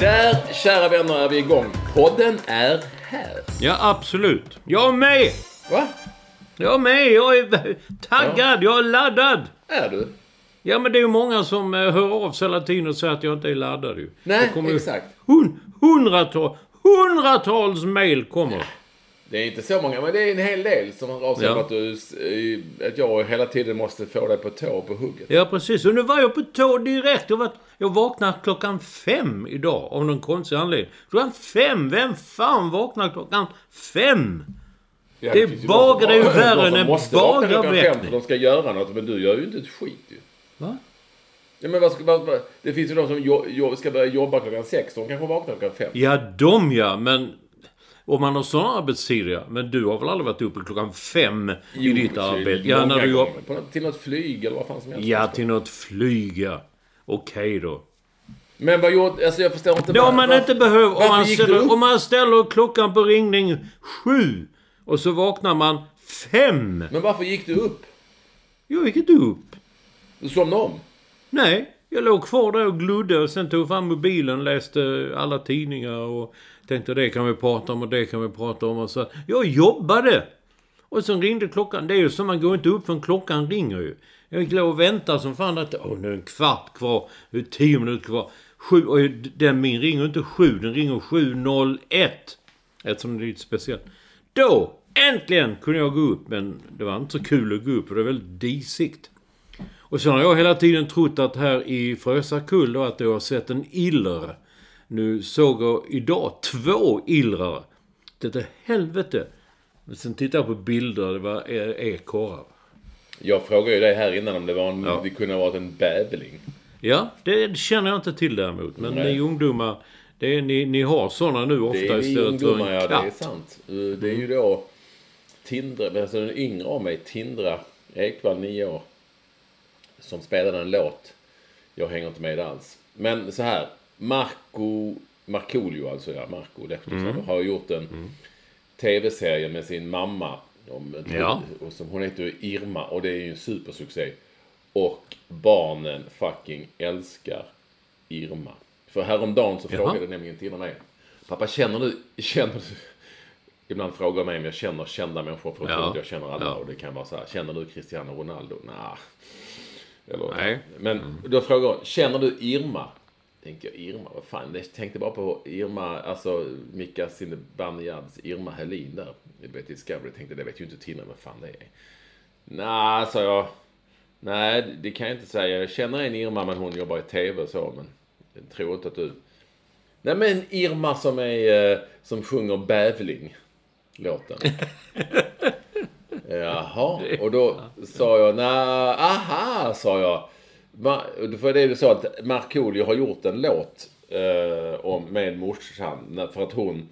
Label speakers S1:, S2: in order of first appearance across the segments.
S1: Där, kära vänner, är vi igång. Podden är här.
S2: Ja, absolut. Jag med!
S1: Va?
S2: Jag med! Jag är taggad, jag är laddad!
S1: Är du?
S2: Ja, men det är ju många som eh, hör av sig hela tiden och säger att jag inte är laddad ju.
S1: Nej,
S2: ju
S1: exakt.
S2: Hun, hundratals, hundratals mail kommer.
S1: Det är inte så många, men det är en hel del som har av sig
S2: Ja.
S1: att, du, att jag hela tiden måste få dig på tå på hugget.
S2: Ja, precis. Och nu var jag på tå direkt. Jag, var, jag vaknade klockan fem idag av någon konstig anledning. Klockan fem? Vem fan vaknar klockan fem?
S1: Ja,
S2: det
S1: finns ju
S2: bagar
S1: de som-
S2: är ju värre än en bagarväckning.
S1: för de ska göra något, men du gör ju inte ett skit ju.
S2: Va?
S1: Ja, men vad ska, vad, det finns ju de som jo, jo, ska börja jobba klockan sex, de kanske vaknar klockan fem.
S2: Ja, de ja, men... Om man har sådana arbetstider, ja. Men du har väl aldrig varit uppe klockan fem i ditt arbete? Ja, när du
S1: gånger. till något flyg eller vad fan som helst.
S2: Ja, till något flyg, ja. Okej då.
S1: Men vad gjorde... Alltså jag förstår inte... Var-
S2: om man
S1: varför-
S2: inte behöver... Om man, ställer, om man ställer klockan på ringning sju och så vaknar man fem.
S1: Men varför gick du upp?
S2: Jag gick inte upp.
S1: Du somnade om?
S2: Nej, jag låg kvar där och glodde och sen tog fram mobilen, läste alla tidningar och tänkte det kan vi prata om och det kan vi prata om och så. Jag jobbade! Och sen ringde klockan. Det är ju så man går inte upp förrän klockan ringer ju. Jag gick och väntade som fan att åh, nu är en kvart kvar, nu är tio minuter kvar. Sju, och den min ringer inte sju, den ringer 7.01. Eftersom det är lite speciellt. Då, äntligen kunde jag gå upp, men det var inte så kul att gå upp för det var väldigt disigt. Och sen har jag hela tiden trott att här i Frösakull då att jag har sett en iller. Nu såg jag idag två illrar. Det är helvete. Men sen tittade jag på bilder, det var ekorrar.
S1: Jag frågade ju dig här innan om det var en...
S2: Ja.
S1: Det kunde ha varit en bävling.
S2: Ja, det känner jag inte till däremot. Men
S1: Nej.
S2: ni ungdomar, det är, ni, ni har sådana nu ofta
S1: Det är
S2: istället för en
S1: ja.
S2: katt.
S1: Det är sant. Uh, Det är ju då Tindra, alltså den yngre av mig, Tindra Ekvall, nio år. Som spelade en låt. Jag hänger inte med alls. Men så här. Marco, Markoolio alltså ja, Marco Lehtosalo
S2: Mm.
S1: har gjort en tv-serie med sin mamma. Om,
S2: Ja.
S1: och som, hon heter Irma och det är ju en supersuccé. Och barnen fucking älskar Irma. För häromdagen så
S2: Jaha.
S1: frågade nämligen Tina mig. Pappa känner du, känner du, ibland frågar mig om jag känner kända människor för att
S2: Ja.
S1: jag känner alla.
S2: Ja.
S1: Och det kan vara så här, känner du Cristiano Ronaldo? Nah. Eller,
S2: Nej.
S1: Men då frågar hon, känner du Irma? Tänkte jag, Irma, vad fan? Jag tänkte bara på Irma, alltså Mika Zinebanyads Irma Helin där. I Discovery. Tänkte, det vet ju inte Tina vad fan det är. Nej, sa jag. Nej, det kan jag inte säga. Jag känner en Irma, men hon jobbar i TV och så. Men jag tror inte att du... Nej, men Irma som är... eh, Som sjunger Bävling. Låten. Jaha, och då sa jag, nej, aha, sa jag. För det är ju så att Markoolio har gjort en låt eh, om, med morsan för att hon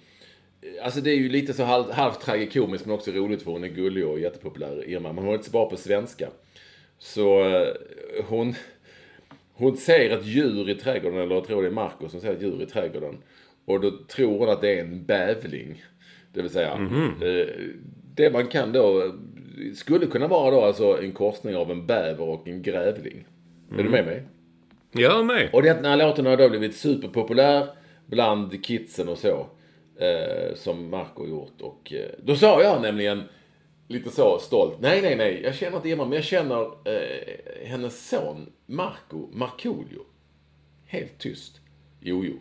S1: Alltså det är ju lite så halv, halvt tragikomiskt men också roligt för hon är gullig och jättepopulär, Irma. Men hon är inte så bra på svenska. Så eh, hon, hon ser ett djur i trädgården, eller jag tror det är Marco som ser ett djur i trädgården. Och då tror hon att det är en bävling. Det vill säga, eh, det man kan då, eh, skulle kunna vara då alltså en korsning av en bäver och en grävling. Är du med mig?
S2: Jag är med.
S1: Och den här låten har då blivit superpopulär bland kidsen och så. Eh, som Marco gjort. Och eh, då sa jag nämligen lite så stolt. Nej, nej, nej. Jag känner inte Irma, men jag känner eh, hennes son Marco Markoolio. Helt tyst. Jo, jo.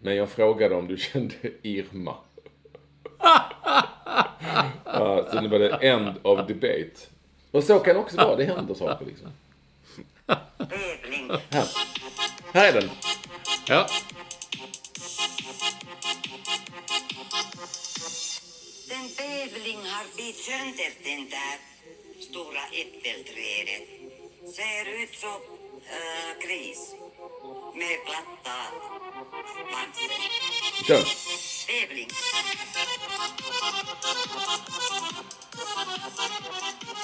S1: Men jag frågade om du kände Irma. så nu var det end of debate. Och så kan det också vara. Det händer saker liksom.
S3: Tävling.
S1: Här. Här är den.
S2: Ja.
S3: Den tävling har bitit sönder den där stora äppelträdet. Ser ut som äh, gris. Med platta svansen.
S1: Kör.
S3: Tävling.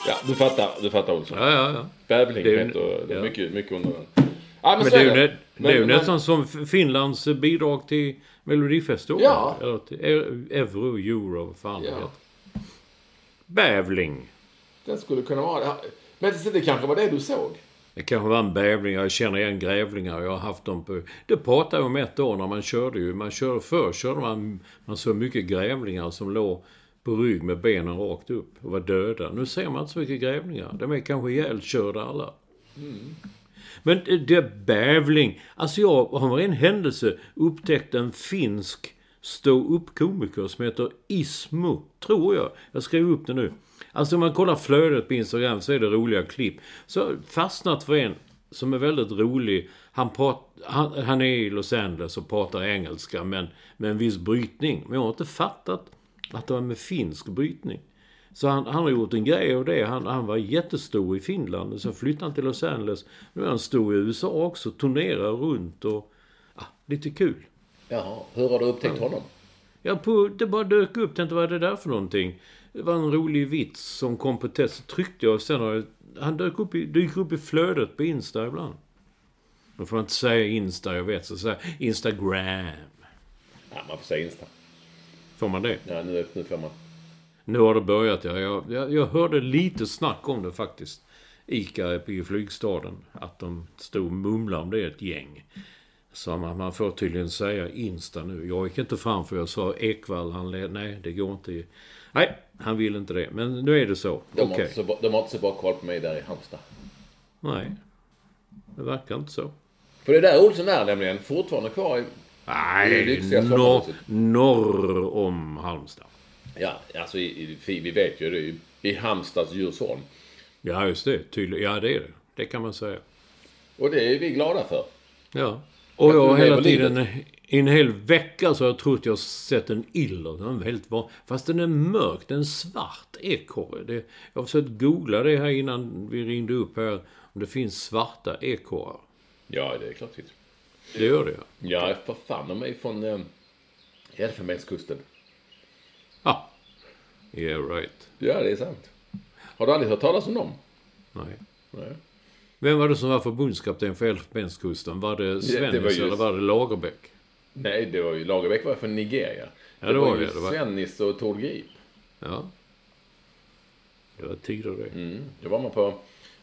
S1: Ja, du fattar. Du fattar Olsson.
S2: Ja, ja, ja.
S1: Bävling
S2: Det är ju-
S1: heter det. är
S2: ja.
S1: Mycket, mycket under den. Ja, men,
S2: Men det är ju, nä, det är ju
S1: Men-
S2: nästan som Finlands bidrag till Melodifestivalen.
S1: Ja.
S2: Eller till E- Euro, Euro, vad fan det
S1: Ja.
S2: heter. Bävling.
S1: Den skulle kunna vara det. Men det, det kanske var det du såg?
S2: Det kanske var en bävling. Jag känner igen grävlingar. Jag har haft dem på... Det pratade jag om ett år när man körde ju. Man körde förr körde man... Man såg mycket grävlingar som låg på rygg med benen rakt upp och var döda. Nu ser man inte så mycket grävlingar. De är kanske ihjälkörda alla. Men det- det är bävling. Alltså jag har en händelse upptäckt en finsk stå-upp-komiker som heter Ismo, tror jag. Jag skrev upp det nu. Alltså om man kollar flödet på Instagram så är det roliga klipp. Så fastnat för en som är väldigt rolig. Han, prat, han, han är i Los Angeles och pratar engelska men med en viss brytning. Men jag har inte fattat att det var med finsk brytning. Så han, han har gjort en grej av det. Han, han var jättestor i Finland. Så flyttade han till Los Angeles. Nu är han stor i USA också. Turnerar runt och... Ja, lite kul.
S1: Jaha. Hur har du upptäckt honom?
S2: Ja, på, det bara dök upp. Tänkte, vad är det där för någonting? Det var en rolig vits som kom på test. Så tryckte jag och sen har jag, Han dök upp, i, dyker upp i flödet på Insta ibland. Nu får man inte säga Insta, jag vet. Så säger Instagram.
S1: Ja, man får säga Insta.
S2: Får man det?
S1: Ja, nu, nu får man.
S2: Nu har det börjat, ja. Jag, jag, jag hörde lite snack om det faktiskt. Ica i flygstaden. Att de stod och mumlade om det är ett gäng. Så man, man får tydligen säga Insta nu. Jag gick inte fram för jag sa Ekvall, han led, Nej, det går inte. Nej, han vill inte det. Men nu är det så.
S1: De,
S2: Okej.
S1: har inte så, bra- de har inte så bra koll på mig där i Halmstad.
S2: Nej. Det verkar inte så.
S1: För det där Olsson är nämligen fortfarande kvar i...
S2: Nej, norr, norr om Halmstad.
S1: Ja, alltså i, i, vi vet ju det. ju I Halmstads Djursholm.
S2: Ja, just det. Tydligt. Ja, det är det. Det kan man säga.
S1: Och det är vi glada för.
S2: Ja. Och jag har hela tiden, i en hel vecka så har jag trott jag sett en iller. Den väldigt van. Fast den är mörk, den är svart ekorre. Jag har försökt googla det här innan vi ringde upp här. Om det finns svarta ekorrar.
S1: Ja, det är klart det finns.
S2: Det gör det ja.
S1: Ja, för fan. De är från eh, Elfenbenskusten.
S2: Ah. Yeah right.
S1: Ja, det är sant. Har du aldrig hört talas om dem?
S2: Nej.
S1: Nej.
S2: Vem var det som var förbundskapten för Elfenbenskusten? Var det Svennis
S1: var
S2: eller var det Lagerbäck?
S1: Nej, det var ju Lagerbäck var från Nigeria.
S2: Ja, det var
S1: ju
S2: det, det var-
S1: Svennis och Tord Grip.
S2: Ja. Det var tider det.
S1: Mm. Då var man på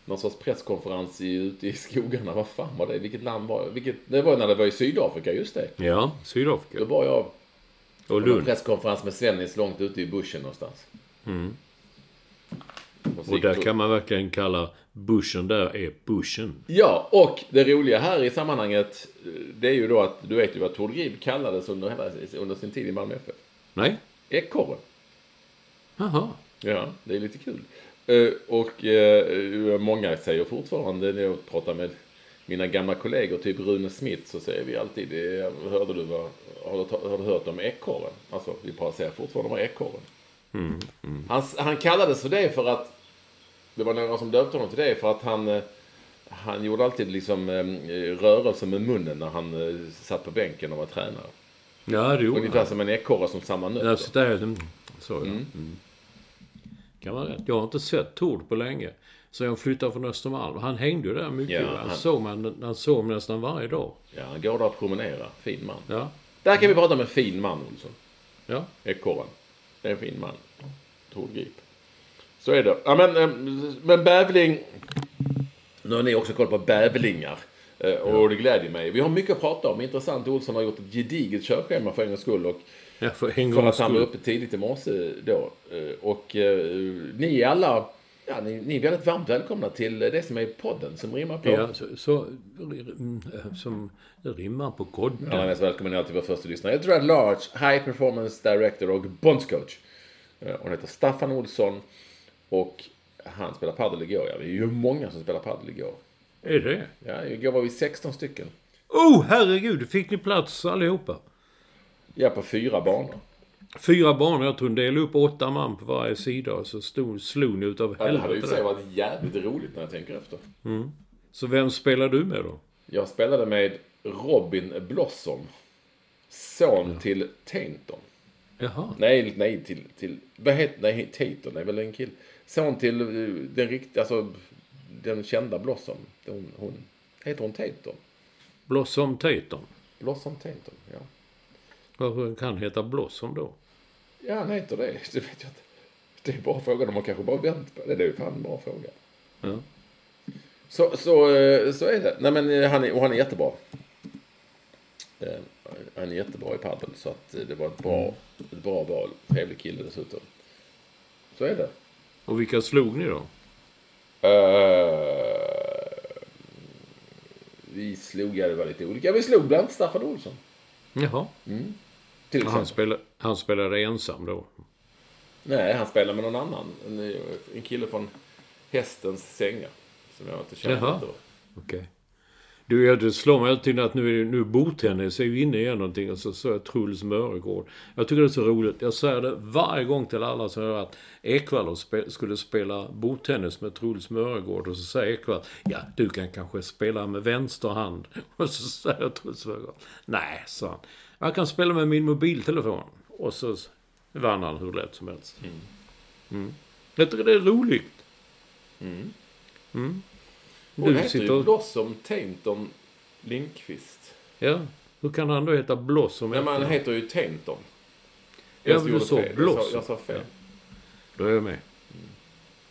S1: någon sorts presskonferens i, ute i skogarna. Vad fan var det? Vilket land var det? Vilket, det var när det var i Sydafrika, just det.
S2: Ja,
S1: Då
S2: Sydafrika.
S1: var jag
S2: Och
S1: på
S2: Lund.
S1: presskonferens med Svennis långt ute i bushen någonstans. Och, så
S2: Och
S1: gick
S2: där
S1: då-
S2: kan man verkligen kalla bushen där är bushen.
S1: Ja, och det roliga här i sammanhanget, det är ju då att du vet ju vad Tord Grip kallades under, hela, under sin tid i Malmö FF.
S2: Nej?
S1: Ekorren.
S2: Jaha.
S1: Ja, det är lite kul. Eh, Och eh, många säger fortfarande, när jag pratar med mina gamla kollegor, typ Rune Smith, så säger vi alltid, hörde du vad, har du, har du hört om ekorren? Alltså, vi bara säger fortfarande om ekorren. Han, han kallades för det för att, det var några som döpte honom till det, för att han, eh, han gjorde alltid liksom eh, rörelser med munnen när han satt på bänken och var tränare.
S2: Ja, det gjorde
S1: Ungefär som en ekorre som samlar
S2: Ja,
S1: nötter.
S2: så där, mm, så ja. Mm. Kan vara rätt. Jag har inte sett Tord på länge. Så jag flyttade från Östermalm. Han hängde ju där mycket.
S1: Ja,
S2: han,
S1: han-
S2: såg man, han såg mig nästan varje dag.
S1: Ja, han går där och promenerar. Fin man.
S2: Ja.
S1: Där kan vi prata om en fin man, Olsson.
S2: Ja.
S1: Ekorren. Det är en fin man. Tord Grip. Så är det. Ja, men, eh, men bävling... Nu har ni också koll på bävlingar. Eh, Och det glädjer mig. Vi har mycket att prata om. Intressant. Olsson har gjort ett gediget körschema för en gångs skull. Och
S2: Ja, för en
S1: för att han var uppe tidigt i morse då. Eh, Och eh, ni alla... Ja, ni, ni är väldigt varmt välkomna till det som är podden som rimmar på.
S2: Ja, så, så, eh, som rimmar på kodden.
S1: Mest välkommen är alltid vår första lyssnare. Jag tror att Large, High Performance Director och Bondscoach. Hon heter Staffan Olsson. Och han spelar padel igår. Ja, det är ju många som spelar padel igår.
S2: Är det?
S1: Ja, igår var vi 16 stycken.
S2: Oh, herregud! Fick ni plats allihopa?
S1: Ja, på fyra banor.
S2: Fyra barn, jag tror de delade upp åtta man på varje sida och så stod, slog ni utav
S1: Ja, det hade ju
S2: helvete.
S1: sig varit jävligt roligt när jag tänker efter.
S2: Så vem spelar du med då?
S1: Jag spelade med Robin Blossom. Son till Tainton.
S2: Jaha.
S1: Nej, nej, till... till vad heter... Nej, Tainton är väl en kill. Son till eh, den riktiga, alltså den kända Blossom. Hon, hon, heter hon Tainton?
S2: Blossom Tatum.
S1: Blossom Tainton, ja.
S2: Varför kan heta Blossom då?
S1: Ja, han heter det. Det vet jag inte. Det är bara frågan om man kanske bara vänt på det. Det är ju fan en bra fråga.
S2: Ja.
S1: Så, så, eh, så är det. Nej, men eh, han är, och han är jättebra. Eh, Han är jättebra i padel. Så att det var ett bra, ett bra val. Trevlig kille dessutom. Så är det.
S2: Och vilka slog ni då?
S1: Eh, vi slog, ja det var lite olika. Vi slog bland annat Staffan Olsson.
S2: Jaha.
S1: Till
S2: Han, spelar, han spelade ensam då?
S1: Nej, han spelar med någon annan. En, en kille från Hästens sängar. Som jag inte känner
S2: Jaha.
S1: efter.
S2: Okej. Du, ja, det slår mig alltid att nu är nu bordtennis är ju inne igen någonting och så så jag Truls Mörgård. Jag tycker det är så roligt. Jag säger det varje gång till alla som hör att Ekwall spe, skulle spela bordtennis med Truls Mörgård och så säger Ekwall ja, du kan kanske spela med vänster hand. Och så säger Truls Mörgård nej, sa han. Jag kan spela med min mobiltelefon. Och så vann han hur lätt som helst. Mm. Jag tycker det är roligt. Mm.
S1: Hon
S2: Du
S1: heter
S2: sitter
S1: ju
S2: och-
S1: Blossom Tainton Lindqvist.
S2: Ja, hur kan han då heta Blossom
S1: Men man
S2: efternamn?
S1: heter ju Tainton.
S2: Ja,
S1: Jag
S2: men du sa.
S1: Jag
S2: Blossom.
S1: sa, jag sa fel.
S2: Då är jag med.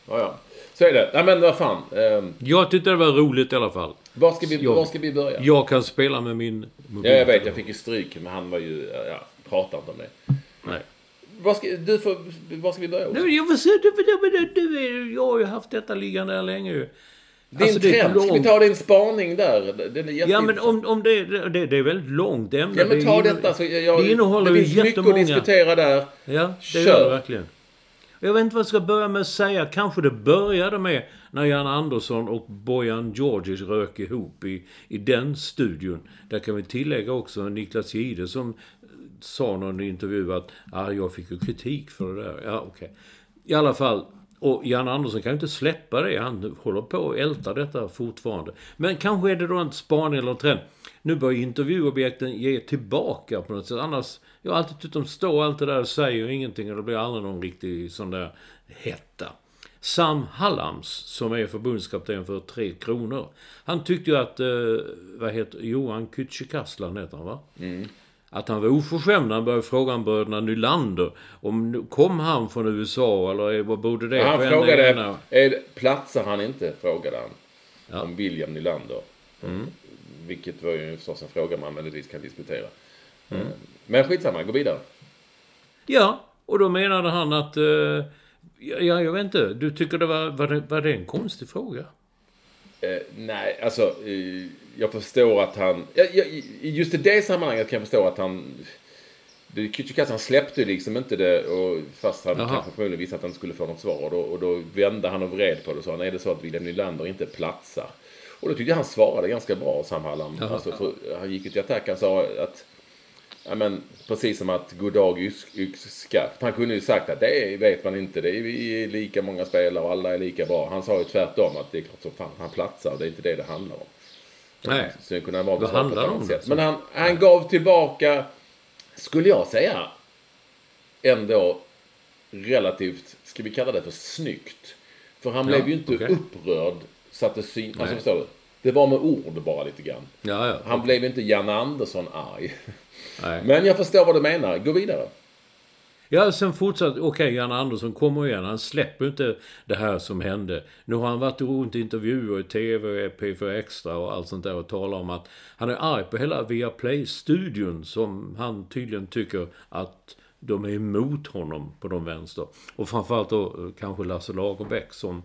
S1: Ja, ja. Så är det. Nej, men vad fan. Um,
S2: Jag tyckte det var roligt i alla fall.
S1: var, ska vi,
S2: Jag-
S1: var ska vi börja?
S2: Jag kan spela med min mobil.
S1: Ja, jag vet. Jag fick ju stryk. Men han var ju... Ja, pratar inte om det.
S2: Nej.
S1: Var ska, du får, var ska vi börja?
S2: Nej, jag vill du, du, du, du, jag har ju haft detta liggande här länge.
S1: Din
S2: Alltså, det är
S1: trend. Ska vi
S2: långt.
S1: ta din spaning där? Den är
S2: Ja, men om, om det, det, det är väldigt långt ämne.
S1: Ja, men
S2: Det
S1: ta
S2: inne-
S1: detta. Så jag,
S2: det innehåller
S1: det finns mycket att
S2: jättemånga-
S1: diskutera där.
S2: Ja, det
S1: Kör.
S2: gör det verkligen. Jag vet inte vad jag ska börja med att säga. Kanske det började med när Jan Andersson och Bojan Djordjic rök ihop i, i den studion. Där kan vi tillägga också Niklas Jihde som sa någon intervju att ah, jag fick ju kritik för det där. Ja, okej. I alla fall. Och Jan Andersson kan ju inte släppa det. Han håller på och ältar detta fortfarande. Men kanske är det då en spaning eller en trend. Nu börjar intervjuobjekten ge tillbaka på något sätt. Annars, jag har alltid tyckt de står allt det där och säger ingenting och det blir aldrig någon riktig sån där hetta. Sam Hallams, som är förbundskapten för Tre Kronor. Han tyckte ju att, eh, vad heter Johan Kücükaslan heter han va? Mm. Att han var oförskämd när han började fråga om bröderna Nylander. Om, kom han från USA eller vad bodde det
S1: Han frågade,
S2: ena-
S1: är, platsar han inte? Frågade han.
S2: Ja.
S1: Om William Nylander. Vilket var ju förstås en fråga man möjligtvis kan diskutera. Mm. Men skitsamma, gå vidare.
S2: Ja, och då menade han att... Eh, ja, jag vet inte. Du tycker det var, var, det, var det en konstig fråga?
S1: Eh, nej, alltså eh, jag förstår att han... Ja, ja, just i det sammanhanget kan jag förstå att han... Kücükaslan släppte liksom inte det och fast han
S2: Jaha.
S1: kanske förmodligen visste att han skulle få något svar. Och då, och då vände han och vred på det och sa, är det så att William Nylander inte platsar? Och då tyckte jag han svarade ganska bra, Sam Hallam. Alltså, han gick ut i attack, han sa att Ja, men precis som att god dag yx- yxskaft. Han kunde ju sagt att det vet man inte. Det är, vi är lika många spelare och alla är lika bra. Han sa ju tvärtom att det är klart som fan han platsar. Det är inte det det handlar om.
S2: Nej.
S1: Så kunde han vara
S2: Vad handlar det om
S1: sätt. Men han, han gav tillbaka, skulle jag säga, ändå relativt, ska vi kalla det för snyggt. För han blev ju inte
S2: okej.
S1: upprörd så att det syn... Alltså förstår du? Det var med ord bara lite grann.
S2: Ja, ja.
S1: Han blev inte Janne Andersson arg.
S2: Nej.
S1: Men jag förstår vad du menar. Gå vidare.
S2: Ja, sen fortsatte, okej, Jan Andersson kommer igen. Han släpper inte det här som hände. Nu har han varit runt i intervjuer i TV, P4 Extra och allt sånt där och talar om att han är arg på hela Viaplay-studion som han tydligen tycker att de är emot honom på de vänster. Och framförallt då eh, kanske Lasse Lagerbäck som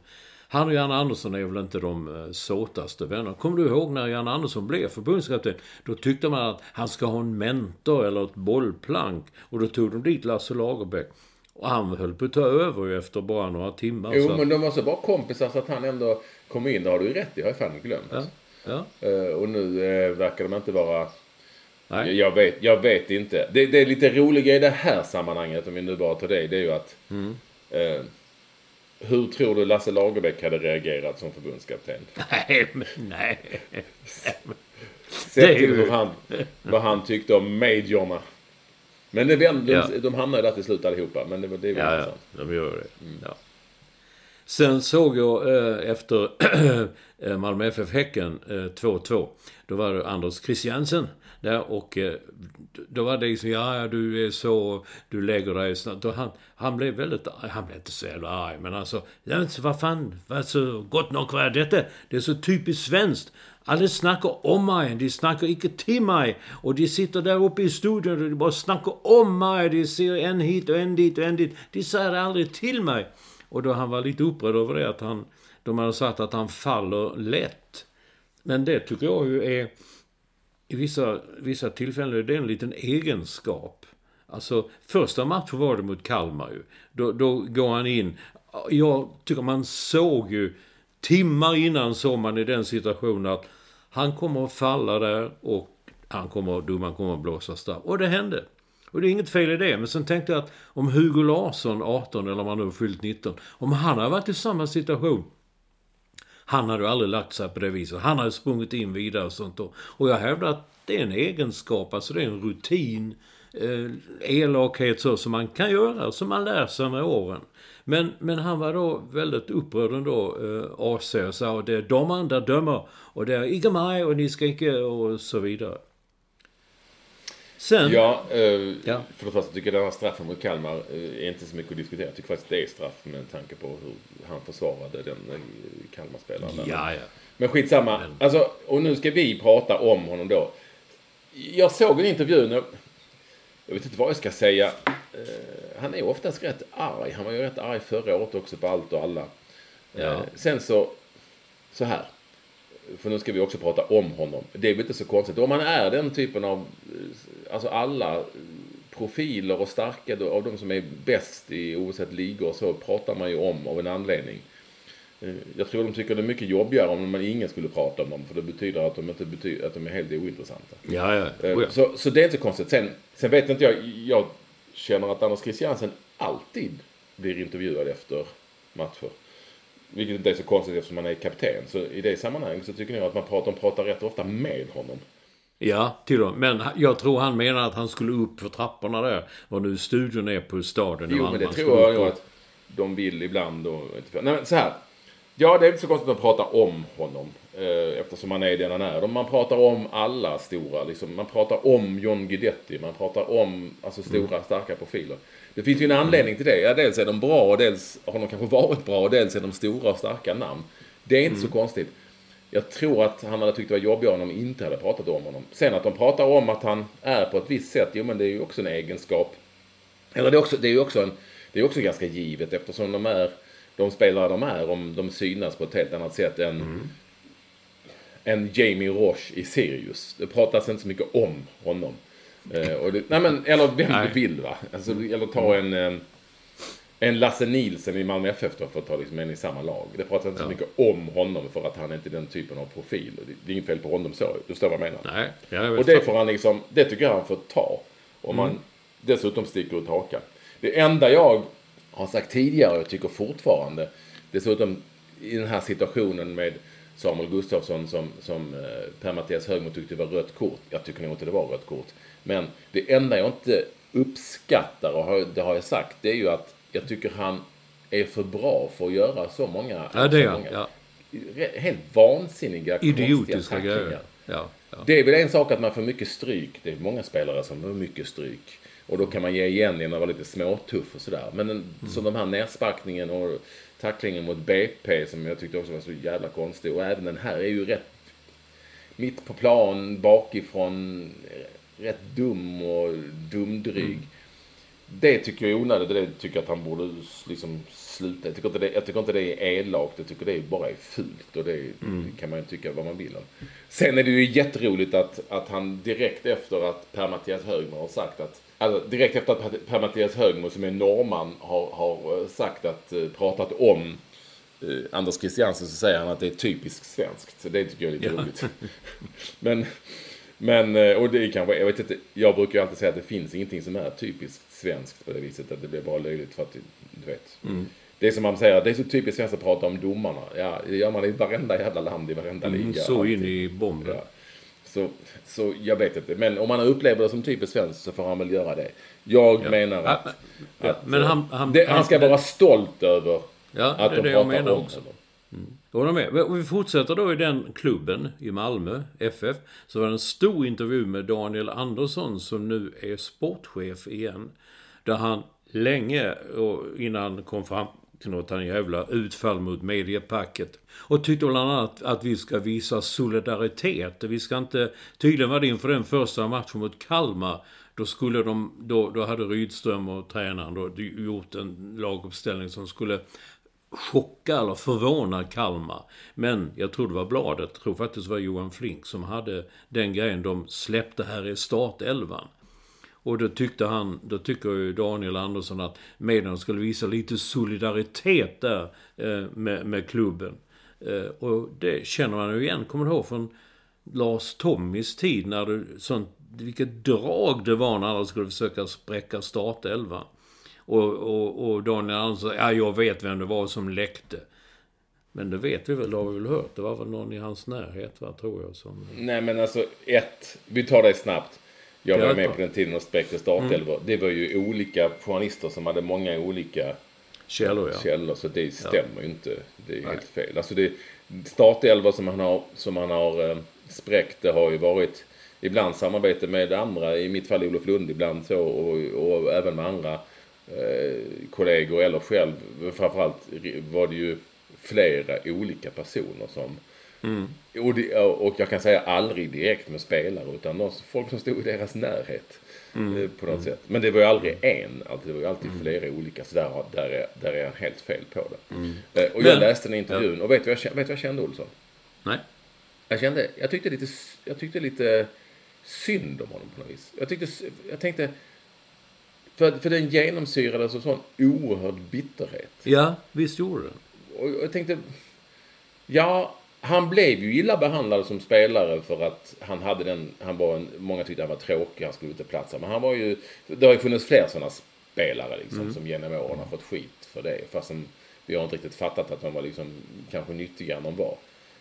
S2: han och Jan Andersson är väl inte de eh, såtaste vännerna. Kommer du ihåg när Jan Andersson blev förbundskapten? Då tyckte man att han ska ha en mentor eller ett bollplank. Och då tog de dit Lasse Lagerbäck. Och han höll på att ta över efter bara några timmar.
S1: Jo, men de var så bra kompisar så att han ändå kom in. Det har du ju rätt i. har jag fan glömt.
S2: Ja, ja.
S1: Eh, och nu eh, verkar de inte vara...
S2: Nej.
S1: Jag vet, jag vet inte. Det, det är lite roliga i det här sammanhanget, om vi nu bara tar det, det är ju att...
S2: Mm.
S1: Eh, hur tror du Lasse Lagerbäck hade reagerat som förbundskapten?
S2: Nej, men nej.
S1: Sett till
S2: ju-
S1: hur han, vad han tyckte om majorna. Men det, de,
S2: Ja.
S1: de, de hamnade där till slut allihopa. Men det, det är väl
S2: Ja, ja,
S1: intressant.
S2: de gör det. Ja. Sen såg jag eh, efter eh, Malmö FF-Häcken 2-2. Eh, då var det Anders Christiansen där och eh, då var det liksom, ja, du är så, du lägger dig snabbt. Han, han blev väldigt, han blev inte så jävla arg, men alltså, ja, vad fan, vad så gott nog var detta? Det är så typiskt svenskt. Alla snackar om mig, de snackar inte till mig. Och de sitter där uppe i studion och de bara snackar om mig. De ser en hit och en dit och en dit. De säger aldrig till mig. Och då han var lite upprörd över det, att han, de hade sagt att han faller lätt. Men det tycker jag ju är, i vissa, vissa tillfällen, är det en liten egenskap. Alltså, första matchen var det mot Kalmar ju. Då, då går han in. Jag tycker man såg ju, timmar innan såg man i den situationen att han kommer att falla där och han kommer, domaren kommer att blåsa straff. Och det hände. Och det är inget fel i det. Men sen tänkte jag att om Hugo Larsson, 18 eller om han nu fyllt 19, om han hade varit i samma situation. Han hade ju aldrig lagt sig på det viset. Han hade sprungit in vidare och sånt då. Och jag hävdar att det är en egenskap, alltså det är en rutin, eh, elakhet så som man kan göra, som man lär sig med åren. Men, men han var då väldigt upprörd ändå, eh, AC, och sa att det är domaren där dömer och det är inte mig och ni ska inte och så vidare. Sen...
S1: Ja, eh,
S2: Ja.
S1: för det första tycker jag den här straffen mot Kalmar eh, är inte så mycket att diskutera. Jag tycker faktiskt det är straff med tanke på hur han försvarade den eh, Kalmarspelaren.
S2: Ja, ja.
S1: Men skitsamma. Alltså, och nu ska vi prata om honom då. Jag såg en intervju nu. Jag vet inte vad jag ska säga. Eh, han är oftast rätt arg. Han var ju rätt arg förra året också på allt och alla.
S2: Ja.
S1: Sen så, så här. För nu ska vi också prata om honom. Det är väl inte så konstigt. Om man är den typen av, alltså alla profiler och starka av de som är bäst i oavsett ligor så pratar man ju om av en anledning. Eh, Jag tror de tycker det är mycket jobbigare om man ingen skulle prata om dem. För det betyder att de, inte betyder, att de är helt ointressanta.
S2: Ja, ja.
S1: Eh,
S2: Oh, ja.
S1: Så, så det är inte konstigt. Sen, sen vet inte jag, jag känner att Anders Christiansen alltid blir intervjuad efter matcher. Vilket inte är så konstigt eftersom han är kapten. Så i det sammanhanget så tycker jag att man pratar, de pratar rätt ofta med honom.
S2: Ja, till och med. Men jag tror han menar att han skulle upp för trapporna där. Vad nu studion är på stadion i
S1: Jo, men det tror jag nog att de vill ibland. Och, Nej, men så här. Ja, det är inte så konstigt att prata om honom. Eh, eftersom han är den han är. Man pratar om alla stora. Liksom. Man pratar om John Guidetti. Man pratar om alltså, stora, starka profiler. Det finns ju en anledning till det. Ja, dels är de bra och dels har de kanske varit bra och dels är de stora och starka namn. Det är inte så konstigt. Jag tror att han hade tyckt det var jobbigare om de inte hade pratat om honom. Sen att de pratar om att han är på ett visst sätt, jo men det är ju också en egenskap. Eller det är, också, det är ju också, en, det är också ganska givet eftersom de är de spelare de är om de synas på ett helt annat sätt än, än Jamie Roche i Sirius. Det pratas inte så mycket om honom. Eh, det, nej men, eller vem
S2: Nej.
S1: du vill va. Alltså, eller ta en, en, en Lasse Nielsen i Malmö FF då för att ta liksom en i samma lag. Det pratas inte så mycket om honom för att han är inte är den typen av profil. Det, är inget fel på honom så. Du förstår vad jag menar?
S2: Nej, ja, jag
S1: Och det får han liksom, det tycker jag han får ta. Om man
S2: Mm.
S1: dessutom sticker ut hakan. Det enda jag har sagt tidigare och tycker fortfarande, dessutom i den här situationen med Samuel Gustafsson som, som eh, Per-Mattias Högmo tyckte var rött kort. Jag tycker nog inte det var rött kort. Men det enda jag inte uppskattar, och det har jag sagt, det är ju att jag tycker han är för bra för att göra så många...
S2: Ja, det är han.
S1: många
S2: Ja.
S1: Helt vansinniga,
S2: Idiotiska grejer. Ja, ja.
S1: Det är väl en sak att man får mycket stryk. Det är många spelare som får mycket stryk. Och då kan man ge igen genom att vara lite småtuff och sådär. Men en, så de här nersparkningen och tacklingen mot BP som jag tyckte också var så jävla konstig. Och även den här är ju rätt mitt på plan, bakifrån, rätt dum och dumdryg. Det tycker jag är onödigt. Det tycker jag att han borde liksom sluta. Jag tycker inte det, jag tycker inte det är elakt. Jag tycker det är bara är fult. Och det, det kan man ju tycka vad man vill om. Sen är det ju jätteroligt att, att han direkt efter att Per-Mattias Högmo har sagt att Alltså, direkt efter att Per-Mattias Högmo som är norrman har, har eh, sagt att, eh, pratat om eh, Anders Christiansen så säger han att det är typiskt svenskt. Så det tycker jag är lite
S2: Ja.
S1: roligt. men, men, eh, och det är kanske, jag vet inte, jag brukar alltid säga att det finns ingenting som är typiskt svenskt på det viset. Att det blir bara löjligt för att, du vet. Det är som man säger, det är så typiskt svenskt att prata om domarna. Ja, det gör man i varenda jävla land, i varenda liga.
S2: Mm, så in i bomben.
S1: Ja. Så, så jag vet inte. Men om man upplever det som typiskt svenskt så får han väl göra det. Jag menar
S2: Ja,
S1: att,
S2: men- ja,
S1: att
S2: men
S1: eh,
S2: han- han-
S1: det, han ska vara stolt över att
S2: det
S1: de pratar
S2: menar
S1: om
S2: också
S1: honom.
S2: Jag håller med. Och vi fortsätter då i den klubben i Malmö, FF. Så var det en stor intervju med Daniel Andersson som nu är sportchef igen. Där han länge, och innan han kom fram till något han jävla utfall mot mediepacket. Och tyckte bland annat att vi ska visa solidaritet. Vi ska inte, tydligen var det inför den första matchen mot Kalmar. Då skulle de, då, då hade Rydström och tränaren då gjort en laguppställning som skulle chocka eller förvåna Kalmar. Men jag tror det var bladet, jag tror faktiskt det var Johan Flink som hade den grejen de släppte här i startelvan. Och då tyckte han, då tycker ju Daniel Andersson att medierna skulle visa lite solidaritet där eh, med, med klubben. Eh, och det känner man ju igen, kommer du ihåg från Lars Tommys tid när det, sånt, vilket drag det var när alla skulle försöka spräcka startelvan. Och, och, och Daniel Andersson ja jag vet vem det var som läckte. Men det vet vi väl, det har vi väl hört. Det var väl någon i hans närhet, va, tror jag. Som...
S1: Nej men alltså, ett. Vi tar det snabbt. Jag var
S2: Ja,
S1: med på den tiden och spräckte startelvor. Det var ju olika journalister som hade många olika
S2: Källor, ja.
S1: källor. Så det stämmer ju inte. Det är helt fel. Alltså det, startelvor som han har, som han har eh, spräckt, det har ju varit ibland samarbete med andra. I mitt fall Olof Lund ibland så och, och även med andra eh, kollegor eller själv. Framförallt var det ju flera olika personer som och, det, och jag kan säga aldrig direkt med spelare utan någon, folk som stod i deras närhet. eh, På något sätt. Men det var ju aldrig en, alltså, det var ju alltid flera olika. Så där, där, är, där är han helt fel på det. Eh, Och jag
S2: Men-
S1: läste den intervjun och vet du vad jag, vet vad jag kände Olsson?
S2: Nej.
S1: Jag kände, jag tyckte lite, jag tyckte lite synd om honom på något vis. Jag tyckte, jag tänkte, för, för den genomsyrades av sån oerhörd bitterhet.
S2: Ja, visst gjorde den.
S1: Och jag tänkte, ja, han blev ju illa behandlad som spelare för att han hade den, han var en, många tyckte han var tråkig, han skulle inte platsa. Men han var ju, det har ju funnits fler sådana spelare liksom som genom åren har fått skit för det. Fast som, vi har inte riktigt fattat att de var liksom kanske nyttigare än de var.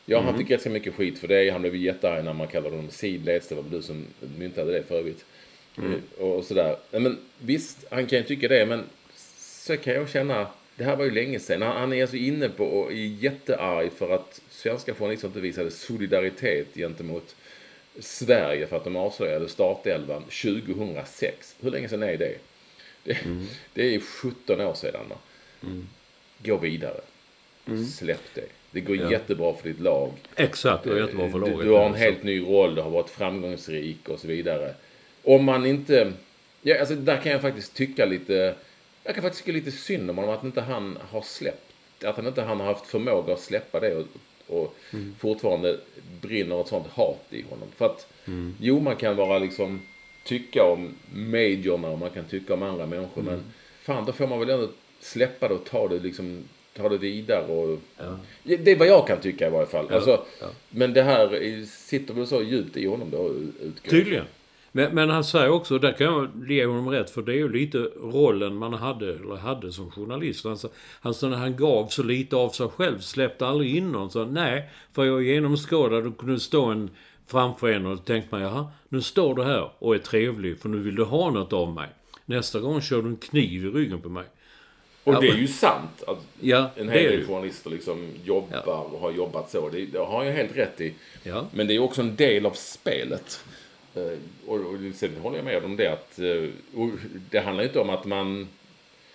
S1: Ja, han fick ganska mycket skit för det. Han blev jättearg när man kallade honom sidleds. Det var väl du som myntade det för övrigt. Eh, Och sådär. Men visst, han kan ju tycka det, men så kan jag känna, det här var ju länge sedan. Han, han är alltså inne på och är jättearg för att svenska journalister inte visade solidaritet gentemot Sverige för att de avslöjade startelvan 2006. Hur länge sedan är det? Det, det är 17 år sedan. Va? Gå vidare. Släpp det. Det går jättebra för ditt lag.
S2: Exakt, det var jättebra för
S1: Du,
S2: laget.
S1: du har en helt ny roll, du har varit framgångsrik och så vidare. Om man inte... Ja, alltså där kan jag faktiskt tycka lite... Jag kan faktiskt tycka lite synd om honom att inte han har släppt... Att han inte han har haft förmåga att släppa det och, och fortfarande brinner ett sånt hat i honom. För att, jo man kan vara liksom... Tycka om majorna och man kan tycka om andra människor men fan då får man väl ändå släppa det och ta det liksom... Ta det vidare och...
S2: Ja.
S1: Ja, Det är vad jag kan tycka i varje fall. Alltså,
S2: ja.
S1: Men det här är- sitter väl så djupt i honom då, utgår
S2: Tydligen. Men, men han säger också, där kan jag ge honom rätt, för det är ju lite rollen man hade, eller hade som journalist. Han, han, när han gav så lite av sig själv, släppte aldrig in någon. Så nej, för jag genomskådade och kunde stå en framför en och tänkte man, jaha, nu står du här och är trevlig för nu vill du ha något av mig. Nästa gång kör du en kniv i ryggen på mig.
S1: Och det är ju sant att
S2: Ja,
S1: en hel del journalister liksom jobbar och har jobbat så. Det, det har jag helt rätt i.
S2: Ja.
S1: Men det är också en del av spelet. Eh, Och, och sen håller jag med om det att eh, det handlar ju inte om att man...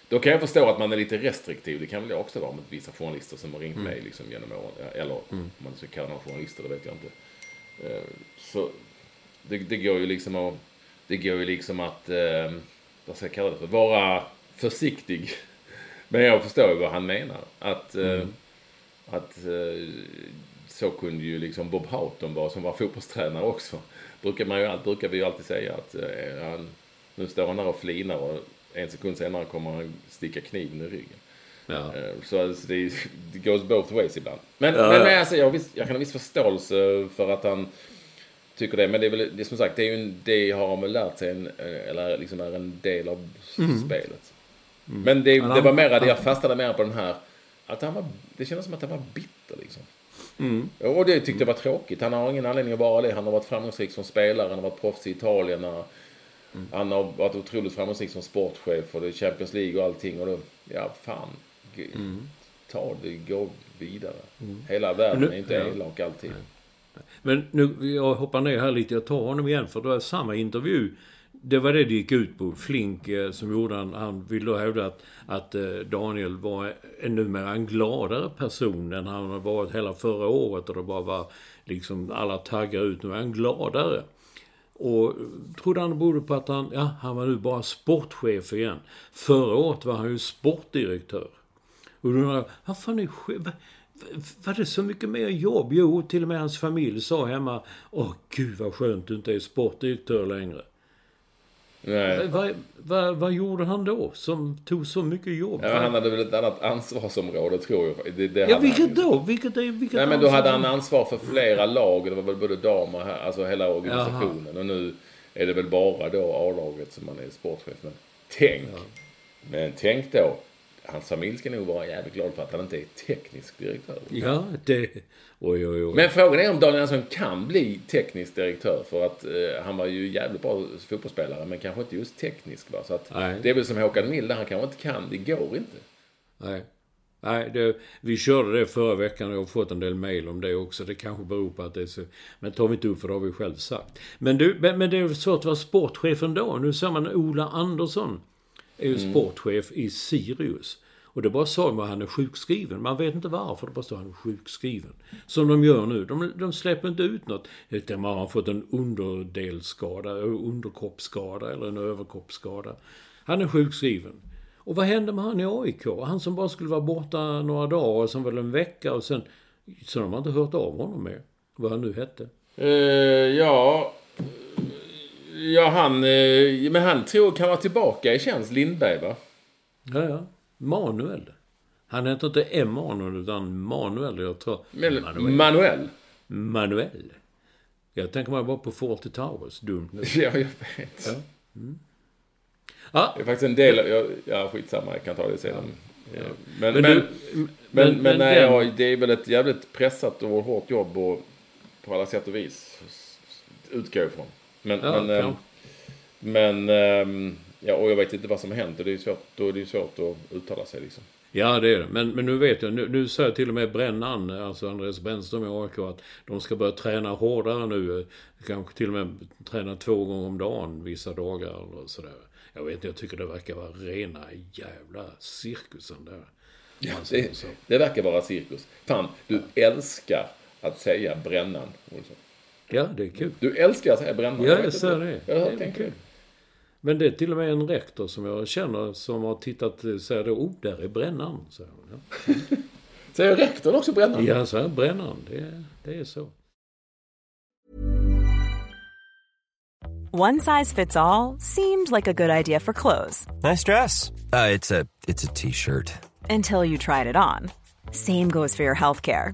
S1: Då kan jag förstå att man är lite restriktiv. Det kan väl jag också vara med vissa journalister som har ringt mig liksom genom åren. Eller om man ska kalla dem journalister, det vet jag inte. Eh, Så det, det går ju liksom att... Det går ju liksom att... Vad ska jag kalla det för? Vara försiktig. Men jag förstår ju vad han menar. Att... eh, Att så kunde ju liksom Bob Houghton vara som var fotbollstränare också. Brukar, man ju, brukar vi ju alltid säga att eh, han, nu står han där och flinar och en sekund senare kommer han sticka kniven i ryggen.
S2: Ja.
S1: Eh, Så alltså, det, det goes both ways ibland. Men,
S2: Ja,
S1: men, men alltså, jag, viss, jag kan ha viss förståelse för att han tycker det. Men det är väl, det är som sagt, det, är ju en, det har väl lärt sig, en, eh, eller liksom är en del av spelet. Men det,
S2: Mm. Men
S1: det
S2: han-
S1: var mer att jag fastnade mer på den här, att han var, det kändes som att han var bitter liksom.
S2: Mm.
S1: Och det tyckte jag var tråkigt. Han har ingen anledning att vara det. Han har varit framgångsrik som spelare, han har varit proffs i Italien. Han,
S2: Mm.
S1: han har varit otroligt framgångsrik som sportchef och det är Champions League och allting. Och då, ja fan,
S2: Mm.
S1: ta det, gå vidare. Hela världen
S2: Nu-
S1: är inte
S2: ja.
S1: elak alltid.
S2: Men nu, jag hoppar ner här lite. Jag tar honom igen för det var samma intervju. Det var det det gick ut på. Flink eh, som gjorde han, han vill då hävda att, att eh, Daniel var en numera en gladare person än han har varit hela förra året och det bara var liksom alla taggar ut. Nu är han gladare. Och trodde han det berodde på att han, ja, han var nu bara sportchef igen. Förra året var han ju sportdirektör. Och då undrar jag, vad fan är chef? Var det så mycket mer jobb? Jo, till och med hans familj sa hemma, åh gud vad skönt du inte är sportdirektör längre.
S1: Nej.
S2: Vad vad- vad gjorde han då som tog så mycket jobb?
S1: Ja, han hade väl ett annat ansvarsområde tror jag. Det, det
S2: ja, vilket då? Vilket vilket
S1: Nej men då hade han ansvar för flera lag. Det var väl både damer och herrar, alltså hela organisationen. Och nu är det väl bara då A-laget som man är sportchef. Men tänk, men tänk då. Hans familj ska nog vara jävligt glad för att han inte är teknisk direktör.
S2: Ja, det... Oj, oj, oj.
S1: Men frågan är om Daniel Andersson kan bli teknisk direktör. För att eh, han var ju jävligt bra fotbollsspelare. Men kanske inte just teknisk. Va? Så att
S2: Nej.
S1: det är väl som Håkan Mild. Han kanske inte kan. Det går inte.
S2: Nej. Nej, det, vi körde det förra veckan och jag har fått en del mail om det också. Det kanske beror på att det är så... Men tar vi inte upp för det har vi själv sagt. Men, du, men, men det är så att vara sportchef ändå. Nu ser man Ola Andersson är ju sportchef i Sirius. Och det bara sa man att han är sjukskriven. Man vet inte varför, det bara står att han är sjukskriven. Som de gör nu. De, de släpper inte ut något. Utan man har fått en underdelsskada, underkroppsskada eller en överkroppsskada. Han är sjukskriven. Och vad hände med han i AIK? Han som bara skulle vara borta några dagar och sen väl en vecka och sen... Sen har man inte hört av honom mer. Vad han nu hette.
S1: Eh, ja... Ja, han... eh, men han tror kan vara tillbaka i tjänst, Lindberg va?
S2: Ja, ja. Manuel. Han heter inte Emanuel utan Manuel. Jag tror...
S1: Men,
S2: Manuel.
S1: Manuel.
S2: Manuel. Jag tänker mig bara på Forty Towers. Dumt nu.
S1: Ja, jag vet.
S2: Ja,
S1: Det är faktiskt en del av... Ja, ja skitsamma, jag kan ta det sedan. Eh, Men,
S2: Men
S1: men,
S2: du-
S1: men-
S2: men,
S1: men nej,
S2: den-
S1: ja, det är väl ett jävligt pressat och hårt jobb och på alla sätt och vis. Utgår jag ifrån. Men,
S2: Ja,
S1: men,
S2: ja.
S1: ehm, men ehm, ja, och jag vet inte vad som hänt och det är svårt, då är det svårt att uttala sig liksom.
S2: Ja, det är det. Men, men nu vet jag. Nu, nu säger till och med Brännan, alltså Andreas Brännström i AIK, att de ska börja träna hårdare nu. eh, Kanske till och med träna två gånger om dagen vissa dagar eller sådär. Jag vet inte, jag tycker det verkar vara rena jävla cirkusen där.
S1: Ja,
S2: säger
S1: det, det verkar vara cirkus. Fan, du älskar att säga brännan, Olsson.
S2: Ja, det är kul.
S1: Du älskar att säga brännan.
S2: Ja, jag ser det.
S1: Jag
S2: Det är kul. Men det är till och med en rektor som jag känner som har tittat, eh, säger då, oh, där är brännan. Så, ja.
S1: Säger rektorn också brännan?
S2: Ja, så här, brännan. Det, det är så.
S4: One size fits all seemed like a good idea for clothes
S5: Nice dress. Uh, it's a it's a t-shirt.
S4: until you tried it on. Same goes for your healthcare.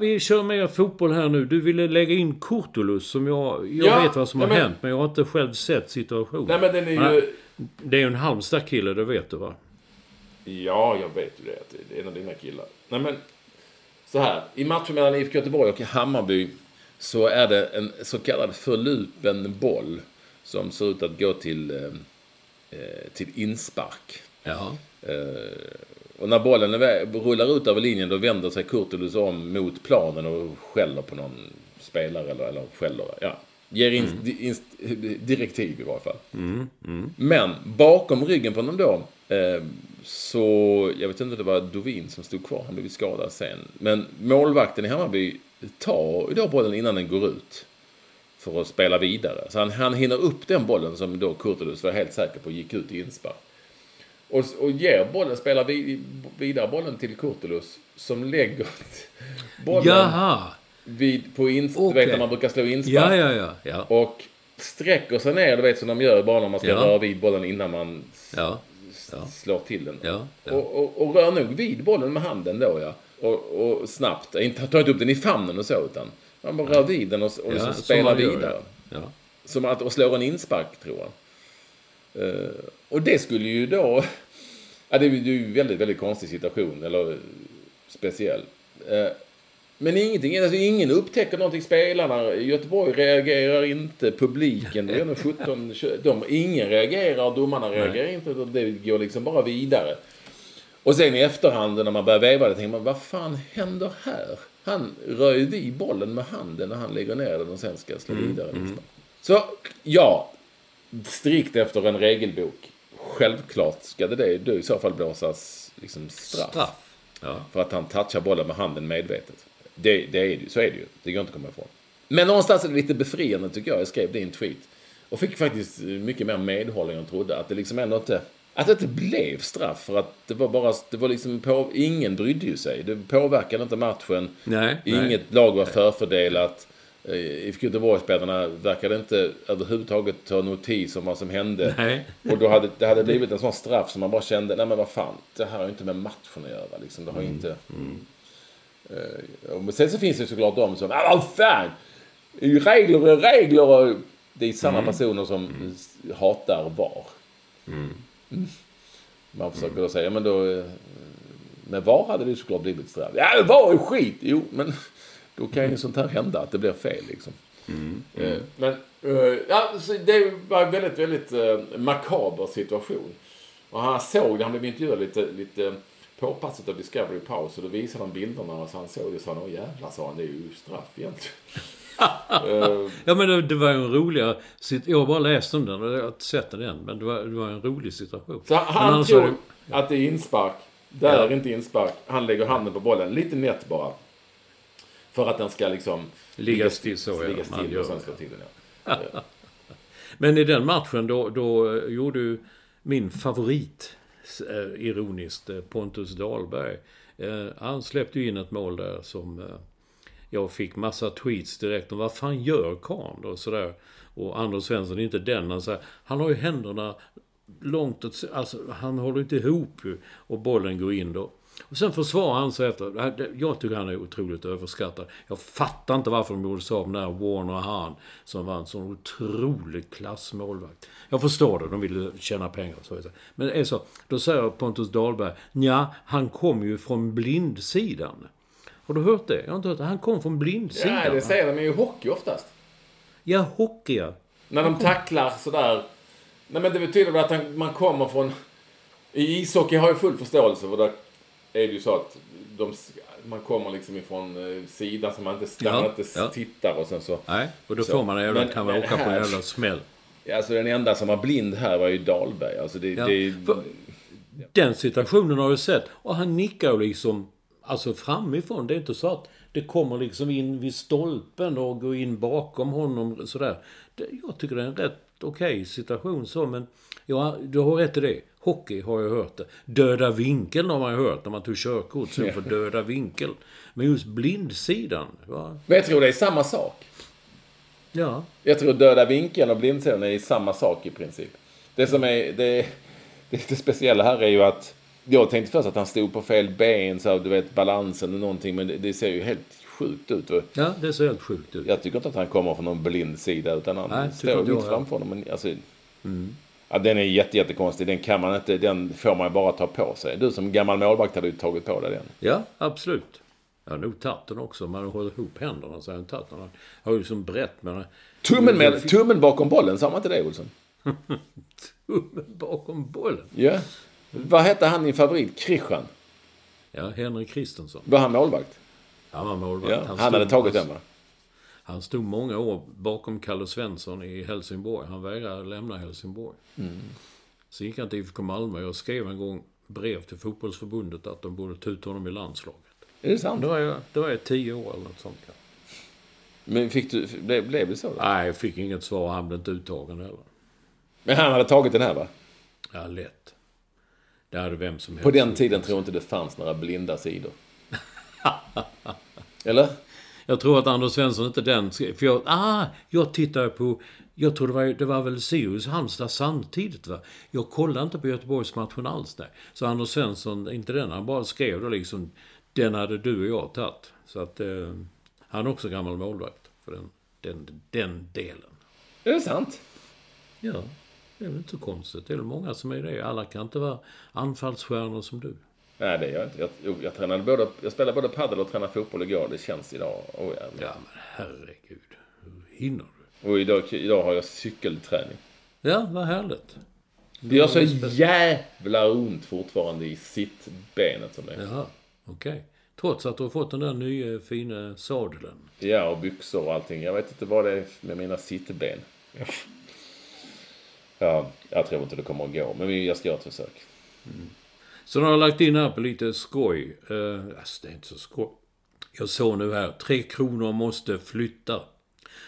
S2: Vi kör mer fotboll här nu. Du ville lägga in Kurtulus som jag... Jag
S1: Ja,
S2: vet vad som har
S1: men-
S2: hänt men jag har inte själv sett situationen.
S1: Nej men den är ju...
S2: Nej, Det är ju en Halmstad-kille, det vet du va?
S1: Ja, jag vet ju det. Det är en av dina killar. Nej men, så här. I matchen mellan IFK Göteborg och Hammarby så är det en så kallad förlupen boll som ser ut att gå till, eh, eh, till inspark.
S2: Ja.
S1: Eh, och när bollen rullar ut över linjen då vänder sig Kurtulus om mot planen och skäller på någon spelare eller, eller skäller. Ja, ger in, di- in, direktiv i varje fall. Men bakom ryggen på honom då eh, så, jag vet inte om det var Dovin som stod kvar, han blev skadad sen. Men målvakten i Hammarby tar då bollen innan den går ut. För att spela vidare. Så han, han hinner upp den bollen som då Kurtulus var helt säker på gick ut i inspark. Och, och ger bollen, spelar vid, vidare bollen till Kurtulus. Som lägger bollen
S2: Jaha!
S1: vid, på ins, du
S2: Okej.
S1: vet när man brukar slå inspark.
S2: Ja, ja, ja. Ja.
S1: Och sträcker sig ner, du vet som de gör bara när man ska
S2: Ja.
S1: röra vid bollen innan man
S2: Ja. Ja.
S1: slår till den.
S2: Ja, ja.
S1: Och, och, och rör nog vid bollen med handen då ja. Och, och snabbt. Inte, inte upp den i famnen och så utan man bara rör vid den och, och liksom
S2: som
S1: spelar vidare. Som att och slår en inspark tror jag. Eh, och det skulle ju då... Ja, det är ju en väldigt, väldigt konstig situation. Eller speciell. Eh, men ingenting, alltså ingen upptäcker någonting. Spelarna i Göteborg reagerar inte. Publiken, det är nog 17, 20, de, ingen reagerar. Domarna reagerar inte. Det går liksom bara vidare. Och sen i efterhand när man börjar veva det tänker man, vad fan händer här? Han rör ju vid bollen med handen när han lägger ner den och sen ska slå vidare. Liksom. Så ja, strikt efter en regelbok. Självklart ska det, det då i så fall blåsas liksom straff.
S2: Straff. Ja.
S1: För att han touchar bollen med handen medvetet. Det, det är, så är det ju. Det går inte att komma ifrån. Men någonstans är det lite befriande tycker jag. Jag skrev det i en tweet. Och fick faktiskt mycket mer medhåll än jag trodde. Att det liksom ändå inte... Att det inte blev straff. För att det var bara... Det var liksom på, ingen brydde ju sig. Det påverkade inte matchen.
S2: Nej,
S1: Inget
S2: nej.
S1: lag var förfördelat. Eh, IFK Göteborgsspelarna verkade inte överhuvudtaget ta notis om vad som hände.
S2: Nej.
S1: Och då hade det hade blivit en sån straff som man bara kände, nej men vad fan, det här har ju inte med matchen att göra. Liksom. Det har ju inte... Eh, men sen så finns det ju såklart de som, ah, vad fan! Regler är regler och det är samma personer som hatar VAR. Mm. Man försöker då säga, men då... eh, Med VAR hade det ju såklart blivit straff. Ja, VAR är skit! Jo, men då kan ju sånt här hända, att det blir fel liksom. Eh, Men eh, ja, så det var en väldigt, väldigt uh, makaber situation. Och han såg det, han blev intervjuad lite, lite påpassat av Discovery Paus och då visade han bilderna och så han såg det och sa åh jävlar sa han, det är ju straff egentligen.
S2: Ja men det, det var ju en roligare... Jag har bara läst om den och jag har inte sett den än. Men det var, det var en rolig situation.
S1: Så
S2: Men
S1: han
S2: annars
S1: tror att det är inspark. Där
S2: Ja.
S1: är inte inspark. Han lägger handen på bollen, lite nätt bara. För att den ska liksom...
S2: Ligga still så, ja.
S1: Ligga still
S2: gör
S1: och sen
S2: det.
S1: slå till den, ja.
S2: Men i den matchen då, då eh, gjorde ju min favorit, eh, ironiskt, eh, Pontus Dahlberg. Han släppte ju in ett mål där som jag fick massa tweets direkt om vad fan gör karln då? Sådär. Och Anders Svensson är inte den. Han, säger, han har ju händerna långt åt, alltså han håller inte ihop ju. Och bollen går in då. Och sen försvarar han sig efter. Jag tycker han är otroligt överskattad. Jag fattar inte varför de gjorde så av den där Warner Han som var en sån otrolig klassmålvakt. Jag förstår det, de ville tjäna pengar och så vidare. Men det är så. Då säger Pontus Dahlberg, ja han kom ju från blindsidan. Har du hört det? Jag har inte hört det. Han kom från blindsidan.
S1: Ja, det säger de ju i hockey oftast.
S2: Ja, hockey ja.
S1: När de tacklar sådär. Nej men det betyder väl att han- man kommer från... I ishockey har jag full förståelse för där är det ju så att de, man kommer liksom ifrån eh, sidan så man inte, där
S2: Ja,
S1: inte
S2: ja.
S1: tittar och sen så...
S2: Nej, och då
S1: Så.
S2: får man en jävla, kan man åka på en
S1: här-
S2: jävla smäll.
S1: Alltså den enda som var blind här var ju Dahlberg. Alltså det...
S2: Ja,
S1: det
S2: för- Den situationen har jag sett. Och han nickar ju liksom alltså framifrån. Det är inte så att det kommer liksom in vid stolpen och går in bakom honom sådär. Det, jag tycker det är en rätt okej situation så, men ja, du har rätt i det. Hockey har jag hört det. Döda vinkeln har man ju hört när man tog körkort. Så för döda vinkel. Men just blindsidan, va?
S1: Men jag tror det är samma sak.
S2: Ja.
S1: Jag tror döda vinkeln och blindsidan är samma sak i princip. Det som är det, det, det speciella här är ju att jag tänkte först att han stod på fel ben, så du vet balansen och någonting, men det, det ser ju helt sjukt ut.
S2: Ja, det ser helt sjukt ut.
S1: Jag tycker inte att han kommer från någon blind sida utan han
S2: Nej,
S1: står mitt framför honom. Men, alltså, ja, den är jätte, jättekonstig. Den kan man inte, den får man bara ta på sig. Du som gammal målvakt hade ju tagit på dig den.
S2: Ja, absolut. Jag har nog tagit den också. Man håller ihop händerna så har jag tagit den. Han har ju som brett men...
S1: Tummen, med, tummen bakom bollen, sa man inte det Olsson?
S2: Tummen bakom bollen.
S1: Ja. Vad hette han din favorit? Kristian?
S2: Ja, Henrik Kristensson.
S1: Var han målvakt?
S2: Han var målvakt.
S1: Ja, han,
S2: stod-
S1: hade tagit den va?
S2: Han stod många år bakom Kalle Svensson i Helsingborg. Han vägrade lämna Helsingborg.
S1: Mm.
S2: Så gick han till IFK Malmö och skrev en gång brev till fotbollsförbundet att de borde ta ut honom i landslaget.
S1: Är det sant?
S2: Då var jag, då var jag tio år eller något sånt.
S1: Men fick du, blev, blev det så? Då?
S2: Nej, jag fick inget svar. Han blev inte uttagen heller.
S1: Men han hade tagit den här va?
S2: Ja, lätt. Det hade vem som helst.
S1: På den tiden tror jag inte det fanns några blinda sidor. Eller?
S2: Jag tror att Anders Svensson inte den skrev. För jag, ah, jag tittar på, jag tror det var, det var väl Sirius Halmstad samtidigt va. Jag kollade inte på Göteborgsmatchen alls där. Så Anders Svensson, inte den, han bara skrev då liksom, den hade du och jag tagit. Så att eh, han är också gammal målvakt för den, den, den delen.
S1: Är det sant?
S2: Ja, det är väl inte så konstigt. Det är väl många som är det. Alla kan inte vara anfallsstjärnor som du.
S1: Nej, det gör jag inte. Jag, jag, tränade både, jag spelade både padel och tränade fotboll igår. Det känns idag. Oh, ja, men-
S2: herregud. Hur hinner du?
S1: Och idag, idag har jag cykelträning.
S2: Ja, vad härligt.
S1: Det gör så jävla ont fortfarande i sittbenet som det är.
S2: Jaha, okej. Trots att du har fått den där nya fina sadeln.
S1: Ja, och byxor och allting. Jag vet inte vad det är med mina sittben. Ja, jag tror inte det kommer att gå, men vi- jag ska göra ett försök.
S2: Så har jag lagt in här på lite skoj. Uh, alltså, det är inte så skoj. Jag såg nu här, Tre Kronor måste flytta.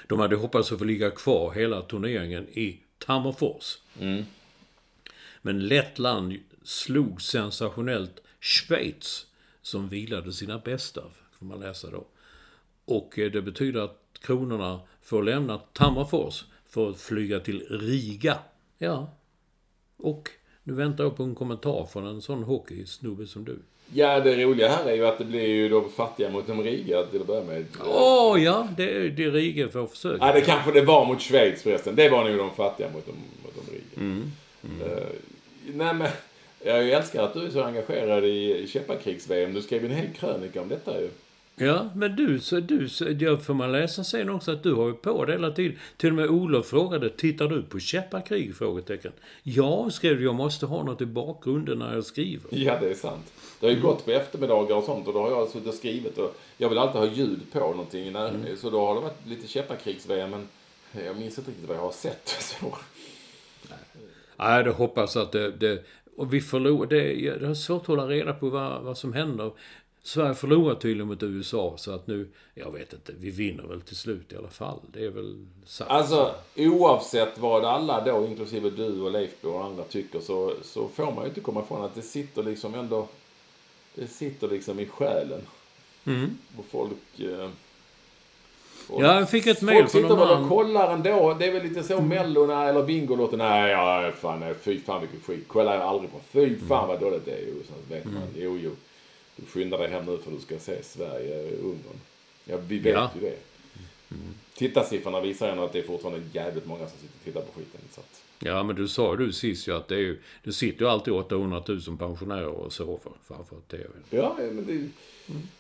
S2: De hade hoppats att få ligga kvar hela turneringen i Tammerfors. Men Lettland slog sensationellt Schweiz som vilade sina bästa, får man läsa då. Och eh, det betyder att kronorna får lämna Tammerfors för att flyga till Riga. Ja. Och nu väntar jag på en kommentar från en sån hockeysnubbe som du.
S1: Ja, det roliga här är ju att det blir ju de fattiga mot de rika till att börja med.
S2: Åh ja, det är det Riga får försöka.
S1: Ja, det kanske det var mot Schweiz förresten. Det var nog de fattiga mot de, mot de rika. Eh, nej, men jag älskar att du är så engagerad i Käppakrigs-VM. Du skrev en hel krönika om detta ju.
S2: Ja, men du, så, du så, ja, får man läsa sen också att du har ju på det hela tiden. Till och med Olof frågade, tittar du på Käppakrig? Frågetecken. Ja, skrev jag måste ha något i bakgrunden när jag skriver.
S1: Ja, det är sant. Det har ju gått på eftermiddagar och sånt och då har jag suttit och skrivit och jag vill alltid ha ljud på någonting. När, Så då har det varit lite Käppakrigs-VM men jag minns inte riktigt vad jag har sett. Så.
S2: Nej, det hoppas att det... det och vi förlorar... Det, det är svårt att hålla reda på vad, vad som händer. Sverige förlorar tydligen mot USA så att nu... Jag vet inte, vi vinner väl till slut i alla fall. Det är väl sagt.
S1: Alltså oavsett vad alla då, inklusive du och Leif och andra tycker så, så får man ju inte komma ifrån att det sitter liksom ändå... Det sitter liksom i själen. Och folk... Eh, folk
S2: Ja, jag fick ett mejl
S1: Folk
S2: från
S1: sitter
S2: någon
S1: väl och
S2: annan.
S1: kollar ändå. Det är väl lite så mellorna eller Bingolotto. Nej, ja, fan, nej, fy fan vilken skit. Kollar jag aldrig på. Fy fan vad dåligt det är. Jo, så vet man. Jo, jo. Du skyndar dig hem nu för du ska se Sverige-Ungern. Ja, vi vet
S2: Ja.
S1: ju det. Tittarsiffrorna visar ändå att det är fortfarande jävligt många som sitter och tittar på skiten. Så att,
S2: Ja, men du sa du sist ju att det är ju... Det sitter ju alltid 800 000 pensionärer och sover framför TVn.
S1: ja, men det,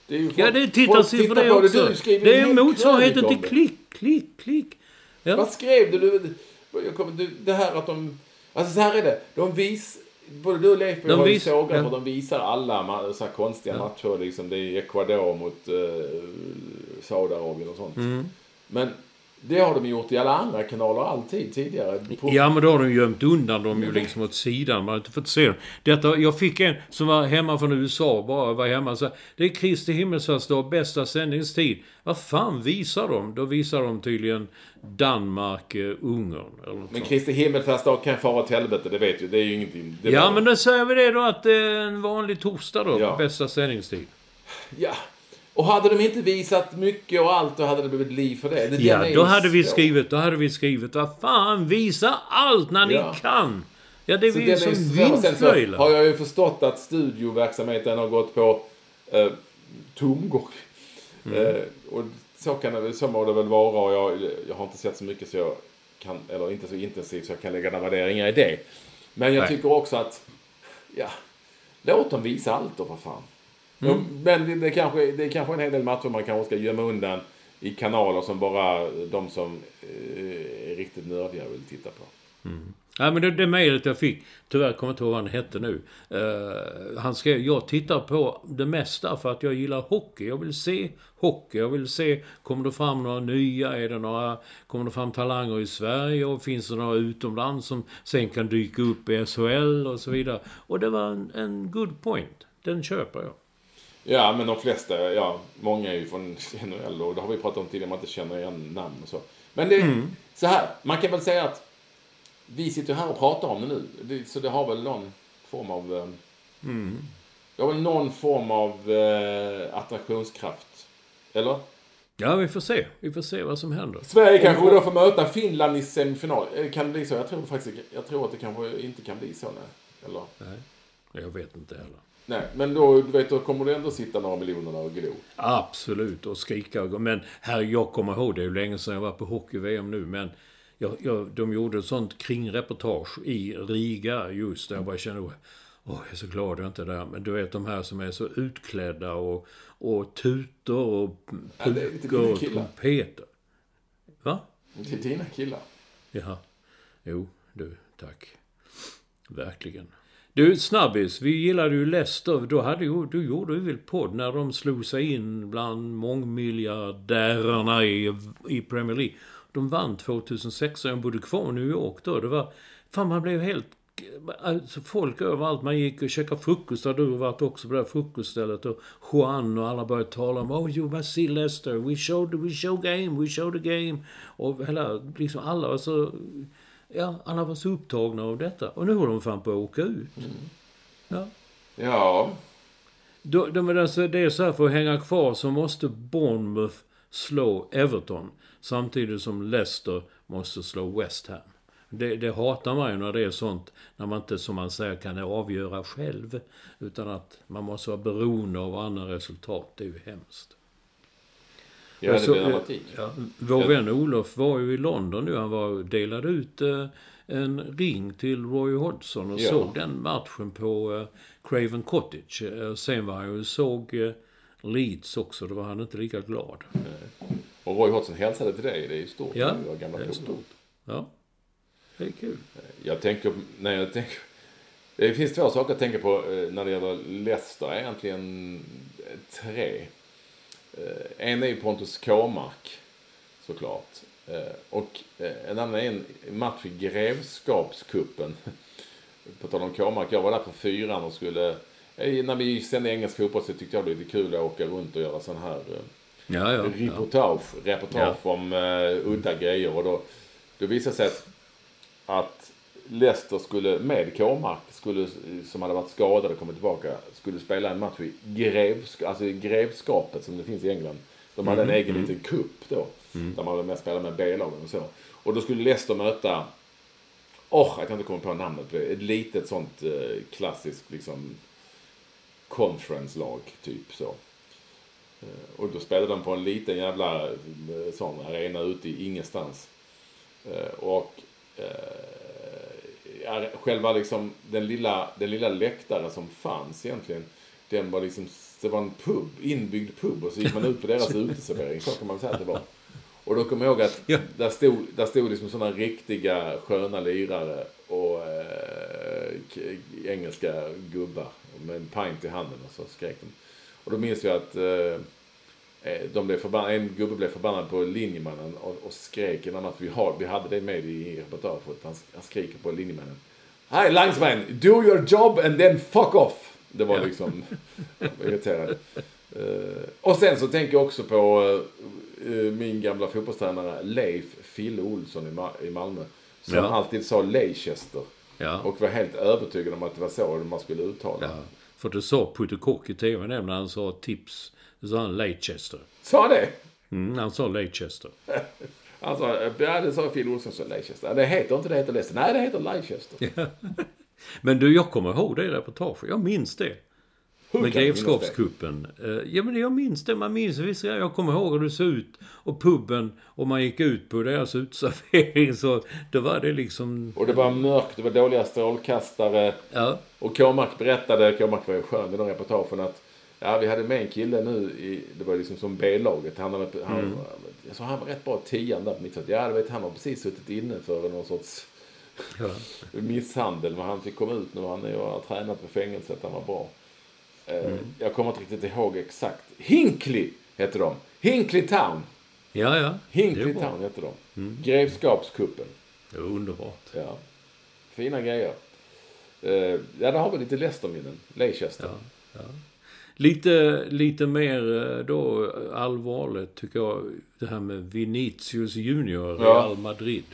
S1: det är ju
S2: Ja,
S1: folk-
S2: det är tittarsiffror
S1: tittar
S2: det också. Det
S1: en
S2: är motsvarigheten till
S1: det.
S2: klick, klick, klick. Ja.
S1: Vad skrev du? du, jag kommer, du det här att de... Alltså så här är det. De vis... Både du och Leif har ju sågat
S2: ja.
S1: och de visar alla så här konstiga matcher. Liksom. Det är Ecuador mot uh, Saudiarabien och sånt.
S2: Mm.
S1: Men det har de gjort i alla andra kanaler alltid tidigare. På,
S2: Ja, men då har de gömt undan dem ju liksom åt sidan. Man har inte fått se dem. Detta, jag fick en som var hemma från USA, bara var hemma sa Det är Kristi himmelsfärdsdag, bästa sändningstid. Vad fan visar de? Då visar de tydligen Danmark, eh, Ungern eller något
S1: Men. Kristi himmelsfärdsdag kan fara åt helvete, det vet du. Det är ju ingenting. Det
S2: Ja,
S1: var-
S2: men då säger vi det då att det är en vanlig torsdag då,
S1: Ja.
S2: bästa sändningstid.
S1: Ja. Och hade de inte visat mycket och allt, då hade det blivit liv för det. det
S2: Ja,
S1: ju
S2: då hade vi skrivit, då hade vi skrivit, vad fan, visa allt när ni
S1: Ja.
S2: kan! Ja, det är
S1: Så
S2: som
S1: är. Sen så
S2: vindflöjlar.
S1: har jag ju förstått att studioverksamheten har gått på eh, tomgång.
S2: Mm.
S1: Eh, och så, kan så må det väl vara. Och jag, jag har inte sett så mycket så jag kan, eller inte så intensivt så jag kan lägga några värderingar i det. Men jag
S2: Nej.
S1: tycker också att, ja, låt dem visa allt då för fan.
S2: Mm.
S1: Men det, det, kanske, det är kanske en hel del matcher man kanske ska gömma undan i kanaler som bara de som eh, är riktigt nördiga vill titta på.
S2: Ja, men det, det mejlet jag fick, tyvärr kommer jag inte ihåg vad han hette nu. Eh, han skrev, jag tittar på det mesta för att jag gillar hockey. Jag vill se hockey. Jag vill se, kommer det fram några nya? Är det några, kommer det fram talanger i Sverige? Och finns det några utomlands som sen kan dyka upp i SHL och så vidare? Och det var en, en good point. Den köper jag.
S1: Ja, men de flesta, ja, många är ju från NHL och det har vi pratat om tidigare, man inte känner igen namn och så. Men det är så här, man kan väl säga att vi sitter här och pratar om det nu, det, så det har väl någon form av... Eh, Det har väl någon form av eh, attraktionskraft. Eller?
S2: Ja, vi får se. Vi får se vad som händer.
S1: Sverige kanske då får möta Finland i semifinal. Eh, Kan det bli så? Jag tror faktiskt jag tror att det kanske inte kan bli så. Nej. Eller?
S2: Nej, jag vet inte heller.
S1: Nej, men då, du vet, då kommer det ändå sitta några miljoner och glo.
S2: Absolut, och skrika och. Men här, jag kommer ihåg, det är ju länge sedan jag var på hockey-VM nu, men jag, jag, de gjorde ett sånt kringreportage i Riga just där jag bara kände, åh, jag är så glad jag inte är där. Men du vet de här som är så utklädda och, och tutor och
S1: Ja,
S2: pukor
S1: dina
S2: och trumpeter. Va?
S1: Det är dina killar.
S2: Jaha. Jo, du, tack. Verkligen. Du, snabbis. Vi gillade ju Leicester. Då, hade ju, då gjorde vi väl podd när de slog sig in bland mångmiljardärerna i, i Premier League. De vann 2006 och jag bodde kvar i New York då. Det var... Fan, man blev helt... Alltså folk överallt. Man gick och käkade frukost. Där du varit också på det här frukoststället. Och Juan och alla började tala om Oh, you must see Leicester. We showed, we show game. We show the game. Och hela, liksom alla var så... Ja, alla var så upptagna av detta. Och nu håller de fan på att åka ut. Ja.
S1: Ja,
S2: Då, då, men alltså, det är så här, för att hänga kvar så måste Bournemouth slå Everton. Samtidigt som Leicester måste slå West Ham. Det, det hatar man ju när det är sånt, när man inte som man säger kan avgöra själv. Utan att man måste vara beroende av andra resultat. Det är ju hemskt.
S1: Ja det blir dramatik.
S2: Ja, vår vän Olof var ju i London nu. Han var delade ut eh, en ring till Roy Hodgson och
S1: Ja.
S2: såg den matchen på eh, Craven Cottage. Eh, sen var han ju såg Leeds också. Då var han inte lika glad.
S1: Och Roy Hodgson hälsade till dig. Det är ju stort.
S2: Ja,
S1: Du gamla
S2: det är stort. Ja, det är kul.
S1: Jag tänker, när jag tänker, det finns två saker att tänka på när det gäller Leicester. Egentligen tre. Eh, En är ju Pontus Kåmark, såklart. Eh, Och eh, en annan är en match i Grevskapskuppen. På tal om Kåmark, jag var där på fyran och skulle... När vi sände engelsk fotboll så tyckte jag det var lite kul att åka runt och göra sån här
S2: Ja, ja. ja.
S1: reportage, reportage om uh, udda grejer. Och då, då visade det sig att, att Leicester skulle, med Kåmark, skulle, som hade varit skadad och kommit tillbaka, skulle spela en match i Grevsk, alltså i Grevskapet som det finns i England. De hade en egen liten cup då. Där man hade med spela med B-lagen och så. Och då skulle Leicester möta, åh, jag kan inte komma på namnet på det. Ett litet sånt eh, klassiskt liksom conference-lag, typ så. Eh, Och då spelade de på en liten jävla eh, sån arena ute i ingenstans. Eh, Och eh, själva liksom den lilla, den lilla läktaren som fanns egentligen. Den var liksom, det var en pub, inbyggd pub och så gick man ut på deras uteservering. Så kan man säga att det var. Och då kommer jag ihåg att
S2: Ja.
S1: där stod, där stod liksom sådana riktiga sköna lirare och eh, engelska gubbar med en pint i handen och så skrek de. Och då minns jag att eh, de blev förbannade, en gubbe blev förbannad på linjemannen och, och skrek innan att vi, har, vi hade det med i att Han, han skriker på linjemannen. Hi linesman, do your job and then fuck off. Det var liksom irriterande. Eh, och sen så tänker jag också på eh, min gamla fotbollstränare Leif Fille Olsson i, Ma- i Malmö. Som
S2: Ja.
S1: alltid sa Leicester.
S2: Ja.
S1: Och var helt övertygad om att det var så man skulle uttala.
S2: Ja, för det sa Putte Kock i tv när han sa tips. Då sa han Leicester.
S1: Sa han det?
S2: Mm, han sa Leicester.
S1: Alltså, ja, det sa Phil Olsson så Leicester. Det heter inte det heter Leicester. Nej, det heter Leicester.
S2: Men du, jag kommer ihåg det reportaget. Jag minns det.
S1: Hur
S2: Med Grevskapskuppen. Eh, Ja, men jag minns det. Man minns vissa. Jag kommer ihåg hur det såg ut. Och puben. Och man gick ut på deras utservering. Så då var det liksom...
S1: Och det var mörkt, det var dåliga strålkastare.
S2: Ja.
S1: Och Kåmark berättade, Kåmark var ju skön i de reportagen att Ja, vi hade med en kille nu i, det var liksom som B-laget. Han, hade, han, jag sa, han var rätt bra tian där på mitt sätt. Ja, du vet, han har precis suttit inne för någon sorts
S2: Ja.
S1: misshandel. Men han fick komma ut nu. Han har tränat på fängelset. Han var bra. Eh, Jag kommer inte riktigt ihåg exakt. Hinkley hette de. Hinkley Town.
S2: Ja, ja.
S1: Hinkley. Town hette de. Grevskapskuppen.
S2: Det är underbart.
S1: Ja. Fina grejer. Eh, ja, där har vi lite Leicester-minnen. Leicester.
S2: Lite, lite mer eh, då allvarligt tycker jag det här med Vinicius Junior i. Real Madrid.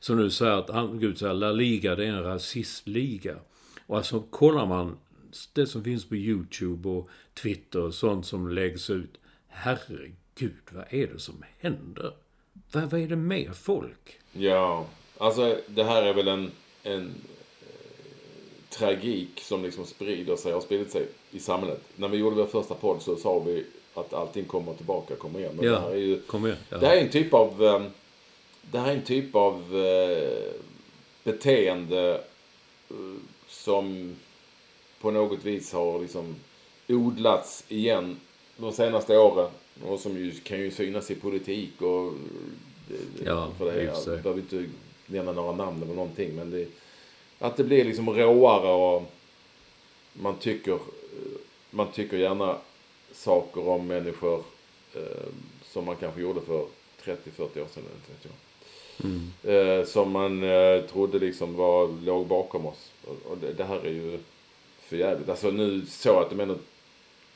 S2: Som nu säger att han så här, La Liga det är en rasistliga. Och alltså kollar man det som finns på YouTube och Twitter och sånt som läggs ut. Herregud, vad är det som händer? Vad, vad är det med folk?
S1: Ja, alltså det här är väl en, en tragik som liksom sprider sig, har spridit sig i samhället. När vi gjorde vår första podd så sa vi att allting kommer tillbaka, kommer igen. Men det här är ju,
S2: kom igen. Ja.
S1: det här är en typ av, eh, det här är en typ av eh, beteende eh, som på något vis har liksom odlats igen de senaste åren. Och som ju kan ju synas i politik och... det-
S2: Ja,
S1: för det
S2: sig.
S1: Jag behöver inte nämna några namn eller någonting. Men det, att det blir liksom råare och man tycker, man tycker gärna saker om människor eh, som man kanske gjorde för 30-40 år sedan. Vet jag. Eh, som man eh, trodde liksom var, låg bakom oss. Och, och det, det här är ju för jävligt. Alltså nu så att de ändå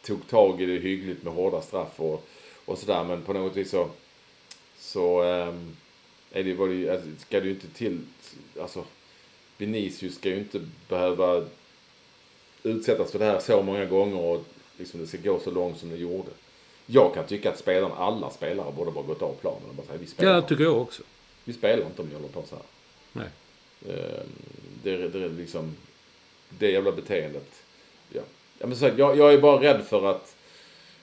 S1: tog tag i det hyggligt med hårda straff och, och sådär. Men på något vis så, så ehm, är det, var det, alltså, ska det ju inte till, alltså Vinicius ska ju inte behöva utsättas för det här så många gånger och liksom det ska gå så långt som det gjorde. Jag kan tycka att spelarna, alla spelare borde bara gått av planen och bara säga vi spelar,
S2: Ja, tycker jag också.
S1: vi spelar inte om ni håller på så här.
S2: Nej.
S1: Eh, Det är, det är liksom det jävla beteendet. Ja. Ja, men så, jag, jag är bara rädd för att,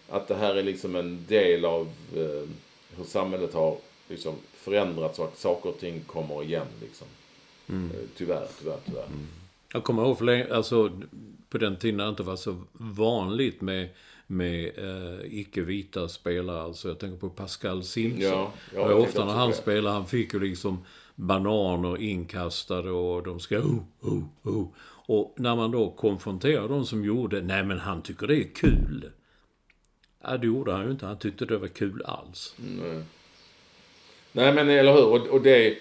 S1: att det här är liksom en del av eh, hur samhället har liksom förändrats och att saker och ting kommer igen. Liksom. Eh, tyvärr, tyvärr, tyvärr.
S2: Jag kommer ihåg för länge, alltså på den tiden det inte var så vanligt med, med eh, icke-vita spelare. Alltså jag tänker på Pascal Simpson.
S1: Ja, ja, jag
S2: ofta när han
S1: det.
S2: spelade, han fick ju liksom bananer inkastade och de ska oh, oh, oh. Och när man då konfronterar de som gjorde, nej men han tycker det är kul. Ja, det gjorde han ju inte. Han tyckte det var kul alls.
S1: Nej men eller hur. Och, och det,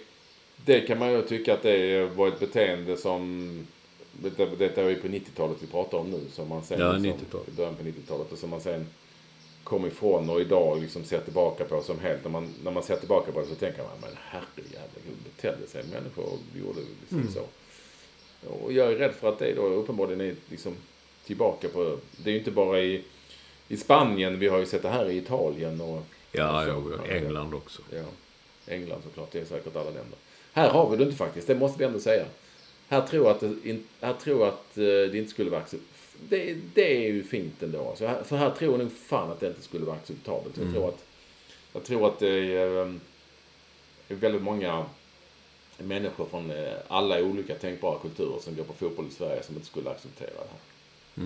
S1: det kan man ju tycka att det var ett beteende som... Detta, är ju på 90-talet vi pratar om nu. Som man sen,
S2: Ja,
S1: liksom,
S2: 90-talet.
S1: I början på 90-talet. Och som man sen kom ifrån och idag liksom ser tillbaka på som helt. När man, när man ser tillbaka på det så tänker man, men herrejävlar hur betedde sig människor och gjorde liksom så. Och jag är rädd för att det då uppenbarligen är liksom tillbaka på... Det är ju inte bara i, i Spanien, vi har ju sett det här i Italien och...
S2: Ja,
S1: och så.
S2: ja England också.
S1: Ja, England såklart. Det är säkert alla länder. Här har vi det inte faktiskt. Det måste vi ändå säga. Här tror jag att det, här tror att eh, det inte skulle vara det, det är ju fint ändå. Så här, för här tror jag nog fan att det inte skulle vara acceptabelt. Jag, tror, att, jag tror att det är, eh, väldigt många människor från eh, alla olika tänkbara kulturer som går på fotboll i Sverige som inte skulle acceptera det här.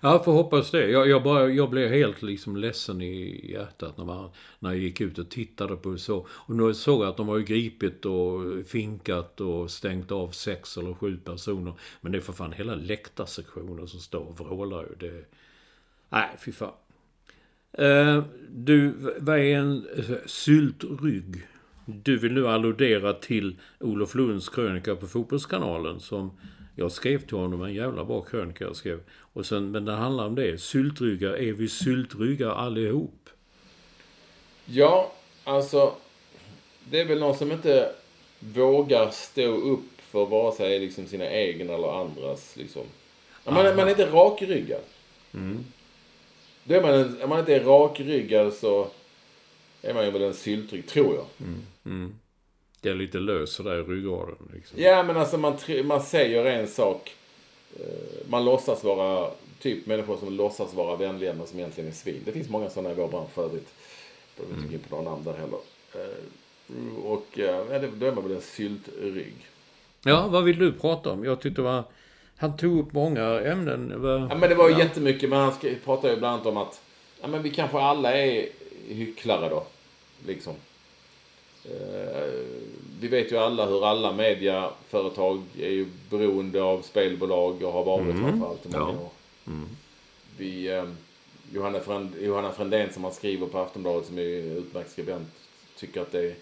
S2: Ja, får hoppas det. Jag, jag, bara, jag blev helt liksom ledsen i hjärtat när, man, när jag gick ut och tittade på det så. Och nu såg jag att de har ju gripit och finkat och stängt av sex eller sju personer. Men det är för fan hela läktarsektionen som står och vrålar ju. Det... Nej, fy fan. Eh, du, vad är en eh, syltrygg? Du vill nu alludera till Olof Lunds krönika på Fotbollskanalen som jag skrev till honom, en jävla bra krönika jag skrev. Och sen, men det handlar om det, syltryggar, är vi syltryggar allihop?
S1: Ja, alltså. Det är väl någon som inte vågar stå upp för vare sig liksom sina egna eller andras liksom. Om man, man är inte rakryggad. Då är man, en- om man inte är rakryggad så är man ju väl en syltrygg, tror jag.
S2: Det är lite lös sådär i ryggraden. Liksom.
S1: Ja, men alltså man, man säger en sak. eh, Man låtsas vara, typ människor som låtsas vara vänliga men som egentligen är svin. Det finns många sådana i vår bransch för övrigt. Behöver inte gå in på några namn där heller. Eh, Och eh, ja, det- då är man väl en syltrygg.
S2: Ja, vad vill du prata om? Jag tyckte det var... Han tog upp många ämnen.
S1: Ja, men det var ju jättemycket, men han pratar ju bland annat om att ja, men vi kanske alla är hycklare då. Liksom. Vi vet ju alla hur alla mediaföretag är ju beroende av spelbolag och har varit framförallt i många
S2: Ja.
S1: år. Vi, eh, Johanna, Frändén som han skriver på Aftonbladet som är utmärkt skribent tycker att det är,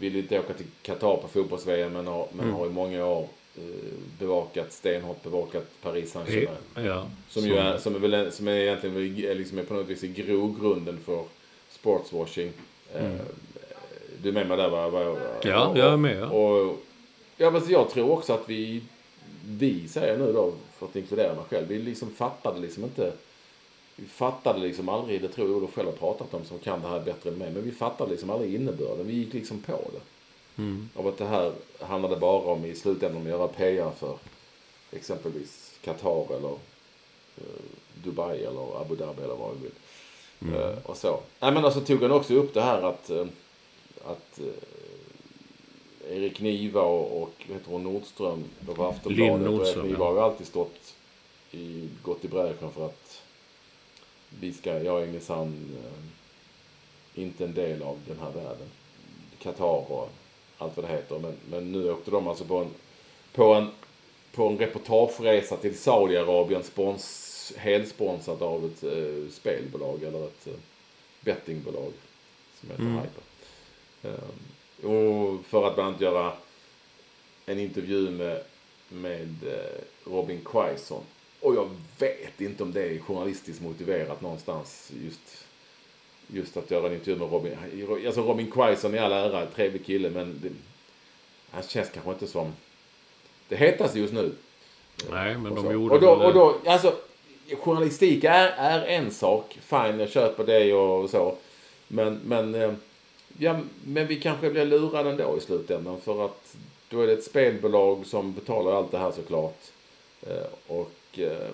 S1: vill inte åka till Qatar på fotbolls-VM men, har, men har i många år eh, bevakat, stenhårt bevakat Paris Saint-Germain.
S2: Ja.
S1: Som ju är, som är, väl, som är egentligen liksom är på något vis grogrunden för sportswashing. Eh, Du är med mig där va? va?
S2: Ja, jag är med, ja.
S1: Och, ja, men jag tror också att vi, vi säger nu då, för att inkludera mig själv, vi liksom fattade liksom inte vi fattade liksom aldrig, det tror jag Olof själv har pratat om som kan det här bättre än mig, men vi fattade liksom aldrig innebörden. Vi gick liksom på det. Av att det här handlade bara om i slutändan att göra PR för exempelvis Qatar eller eh, Dubai eller Abu Dhabi eller vad vi vill. Eh, och så. Nej men alltså tog han också upp det här att, eh, att eh, Erik Niva och, och heter hon, Nordström, då på Aftonbladet. Och
S2: Nordström,
S1: Erik Niva har ju alltid stått i, gått i bräschen för att vi ska, jag är minsann eh, inte en del av den här världen. Qatar och allt vad det heter. Men, men nu åkte de alltså på en, på en, på en reportageresa till Saudiarabien spons, helsponsrat av ett eh, spelbolag eller ett eh, bettingbolag som heter Hyper. Eh, och för att bland annat göra en intervju med, med eh, Robin Quaison. Och jag vet inte om det är journalistiskt motiverat någonstans just just att göra en intervju med Robin. Alltså Robin Quaison i all ära, trevlig kille, men det, han känns kanske inte som det hetaste just nu.
S2: Nej, men de gjorde
S1: och, då, och då, alltså, journalistik är, är en sak. Fine, jag köper det och så. Men, men, eh, ja, men vi kanske blir lurade ändå i slutändan. För att då är det ett spelbolag som betalar allt det här såklart. Eh, och eh,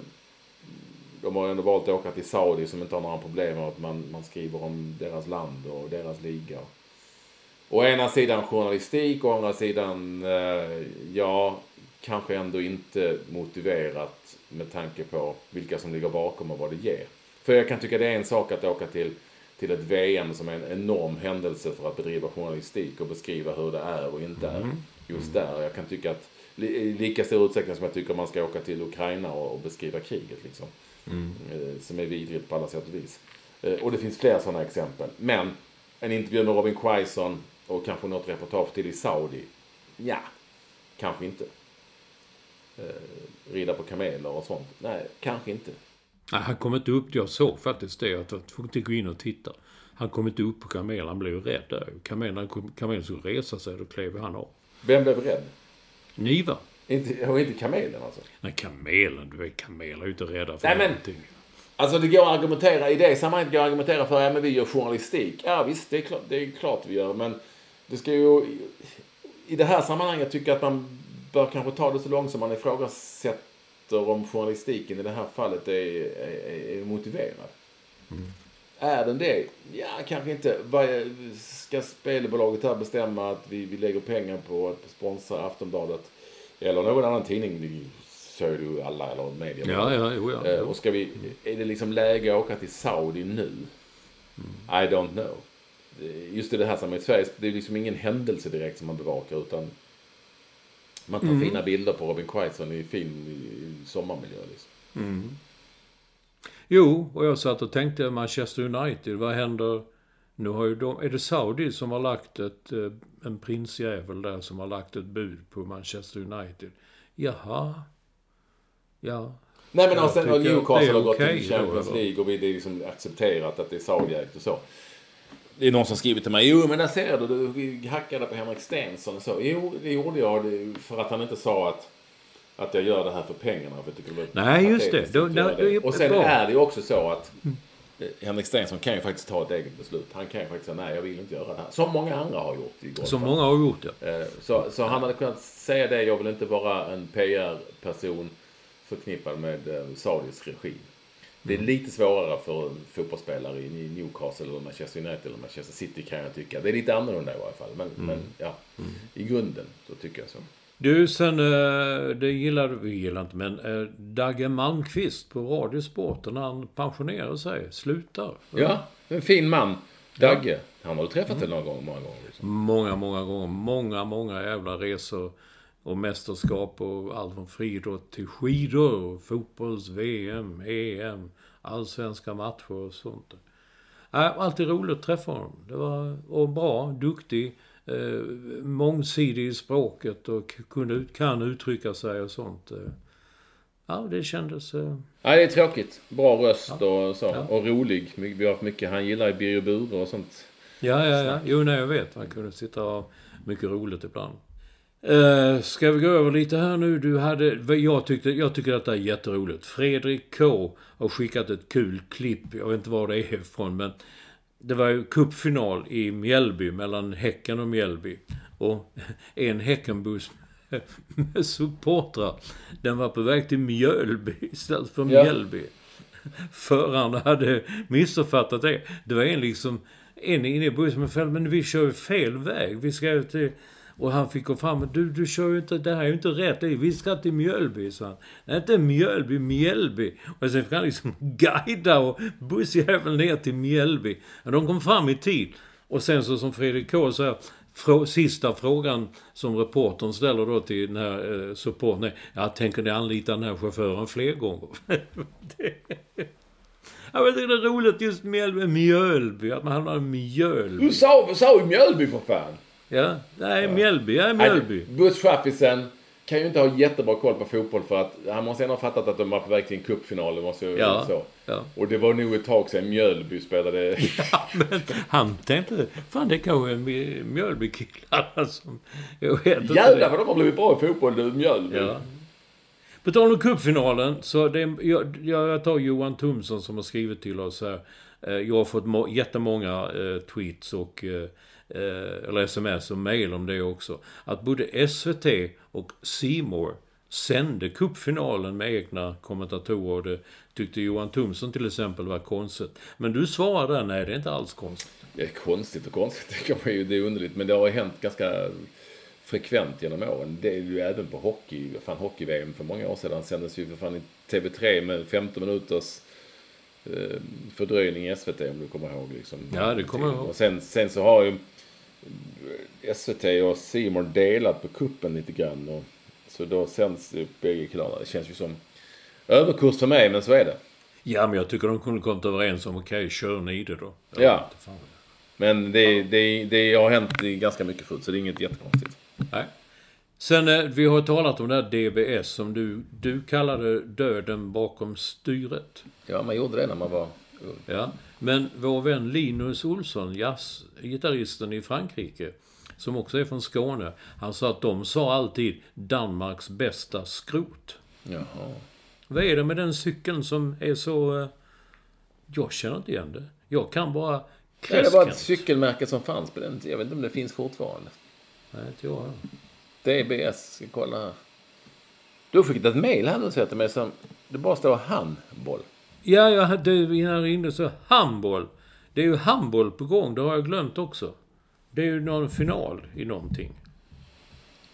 S1: de har ändå valt att åka till Saudi som inte har några problem med att man, man skriver om deras land och deras liga. Å ena sidan journalistik, å andra sidan, eh, ja, kanske ändå inte motiverat med tanke på vilka som ligger bakom och vad det ger. För jag kan tycka det är en sak att åka till, till ett VM som är en enorm händelse för att bedriva journalistik och beskriva hur det är och inte är just där. Jag kan tycka att i lika stor utsträckning som jag tycker man ska åka till Ukraina och, och beskriva kriget liksom. Eh, Som är vidrigt på alla sätt och vis. Eh, Och det finns fler sådana exempel. Men en intervju med Robin Quaison och kanske något reportage till i Saudi. Ja, kanske inte. Eh, rida på kameler och sånt. Nej, kanske inte.
S2: Nej, han kom inte upp. Jag såg faktiskt det. Att jag tvungen att gå in och titta. Han kom inte upp på kamelen. Han blev rädd där. Kamelen, kamelen skulle resa sig. Då klev han av.
S1: Vem blev rädd?
S2: Niva.
S1: Inte, och inte kamelen alltså.
S2: Nej, kamelen. Du vet, kameler är ju inte rädda för
S1: Nej, men-
S2: någonting.
S1: Alltså det går att argumentera, i det sammanhanget går att argumentera för, ja men vi gör journalistik. Ja visst, det är klart, det är klart vi gör, men det ska ju, i det här sammanhanget tycker jag att man bör kanske ta det så långt som man ifrågasätter efter om journalistiken i det här fallet är, är, är motiverad. Är den det? Ja, kanske inte. Är- Ska spelbolaget här bestämma att vi, vi lägger pengar på att sponsra Aftonbladet eller någon annan tidning? Det säger ju alla eller media.
S2: Ja, ja, jo, ja.
S1: Eh, Och ska vi, är det liksom läge att åka till Saudi nu? I don't know. Just i det här sammanhanget, Sverige, det är liksom ingen händelse direkt som man bevakar utan man tar fina bilder på Robin Quaison i fin i sommarmiljö. Liksom.
S2: Jo, och jag satt och tänkte Manchester United, vad händer? Nu har ju de, är det Saudi som har lagt ett, eh, en prinsjävel där som har lagt ett bud på Manchester United? Jaha. Ja.
S1: Nej men och sen har Newcastle har gått
S2: okej
S1: till Champions? League och vi, det är liksom accepterat att det är Saudi-ägt och så. Det är någon som skrivit till mig, jo men där ser du, du hackade på Henrik Stenson och så. Jo, det gjorde jag för att han inte sa att, att jag gör det här för pengarna. För jag det
S2: Nej, just det. Då- nej, det
S1: Och sen
S2: bra.
S1: är det ju också så att eh, Henrik Stenson kan ju faktiskt ta ett eget beslut. Han kan ju faktiskt säga nej, jag vill inte göra det här. Som många andra har gjort i.
S2: Som många har gjort det.
S1: Eh, Så, så han hade kunnat säga det, jag vill inte vara en PR-person förknippad med eh, Saudis regim. Det är lite svårare för fotbollsspelare i Newcastle eller Manchester United eller Manchester City kan jag tycka. Det är lite annorlunda i varje fall. Men, men ja, i grunden så tycker jag så.
S2: Du, sen, eh, det gillar vi gillar inte, men eh, Dagge Malmqvist på Radiosporten, när han pensionerar sig, slutar.
S1: Ja, en fin man. Dagge. Han har du träffat mm. några gånger, många gånger. Liksom.
S2: Många, många gånger. Många, många jävla resor och mästerskap och allt från friidrott till skidor, och fotbolls, VM, EM, allsvenska matcher och sånt. Äh, alltid roligt att träffa honom. Det var och bra, duktig, eh, mångsidig i språket och kunde, kan uttrycka sig och sånt. Ja, det kändes... Eh,
S1: Nej, det är tråkigt. Bra röst och så. Och rolig. Vi har haft mycket. Han gillar ju Birger Bure och sånt.
S2: Ja, ja, ja. Jo, nej, jag vet. Man kunde sitta och ha mycket roligt ibland. Uh, ska vi gå över lite här nu? Du hade, jag, tyckte, jag tycker att det är jätteroligt. Fredrik K har skickat ett kul klipp. Jag vet inte var det är ifrån, men det var ju cupfinal i Mjällby mellan Häcken och Mjällby. Och en Häckenbuss med supportrar, den var på väg till Mjölby istället för
S1: Ja.
S2: Mjällby. Föraren hade missuppfattat det. Det var en liksom, en inne i bussen med fel, men vi kör ju fel väg. Vi ska ju till... Och han fick gå fram du, du kör ju inte, det här är ju inte rätt. Det är- Vi ska till Mjölby, sa han. Nej, inte Mjölby, Mjällby. Och sen fick han liksom guida och bussjäveln ner till Mjällby. Men de kom fram i tid. Och sen så som Fredrik K sa, frå, sista frågan som reportern ställer då till den här eh, supporten är, ja, tänker ni anlita den här chauffören fler gånger? det, jag tycker det är roligt just Mjölby, Mjölby, att man hamnar i Mjölby.
S1: Du sa, sa ju Mjölby för fan!
S2: Ja, nej, Mjällby, ja, Mjölby.
S1: Busschaffisen kan ju inte ha jättebra koll på fotboll för att han måste ändå ha fattat att de var på väg till en cupfinal. Det måste ju
S2: Ja,
S1: så.
S2: ja.
S1: Och det var nog ett tag sedan Mjölby spelade.
S2: Men han tänkte, fan det kanske är Mj- Mjölbykillarna som... Jag vet inte.
S1: Jävlar vad de har blivit bra i fotboll nu, Mjölby.
S2: Ja. På tal om cupfinalen, så det, jag, jag tar Johan Tumsson som har skrivit till oss här. Eh, Jag har fått må, jättemånga eh, tweets och eh, eller sms och mail om det också. Att både SVT och Seymour sände cupfinalen med egna kommentatorer. Det tyckte Johan Tumsson till exempel var konstigt. Men du svarade där, nej det är inte alls konstigt.
S1: Det är konstigt och konstigt, det kan man ju, det är underligt. Men det har hänt ganska frekvent genom åren. Det är ju även på hockey. Fan, hockey-VM för många år sedan sändes ju för fan i TV3 med 15 minuters eh, fördröjning i SVT om du kommer ihåg. Liksom.
S2: Ja, det kommer jag ihåg.
S1: Och sen, sen så har ju SVT och Simon delat på kuppen lite grann. Och, så då sänds det bägge kanalerna. Det känns ju som överkurs för mig, men så är det.
S2: Ja, men jag tycker de kunde kommit överens om, okej, kör ni det då. Jag
S1: Ja. Men det, det, det har hänt ganska mycket förut, så det är inget jättekonstigt.
S2: Nej. Sen, eh, vi har talat om det här DBS som du, du kallade döden bakom styret.
S1: Ja, man gjorde det när man var.
S2: Ja. Men vår vän Linus Olsson, jazzgitarristen i Frankrike, som också är från Skåne, han sa att de sa alltid Danmarks bästa skrot.
S1: Jaha.
S2: Vad är det med den cykeln som är så... eh, Jag känner inte igen det. Jag kan bara
S1: Ja, det var ett cykelmärke som fanns på den tiden. Jag vet inte om det finns fortfarande.
S2: Nej, inte jag.
S1: DBS, ska kolla här. Du skickat ett mejl här nu så till mig som det bara står handboll.
S2: Ja, jag hade innan jag ringde så handboll. Det är ju handboll på gång, det har jag glömt också. Det är ju någon final i någonting.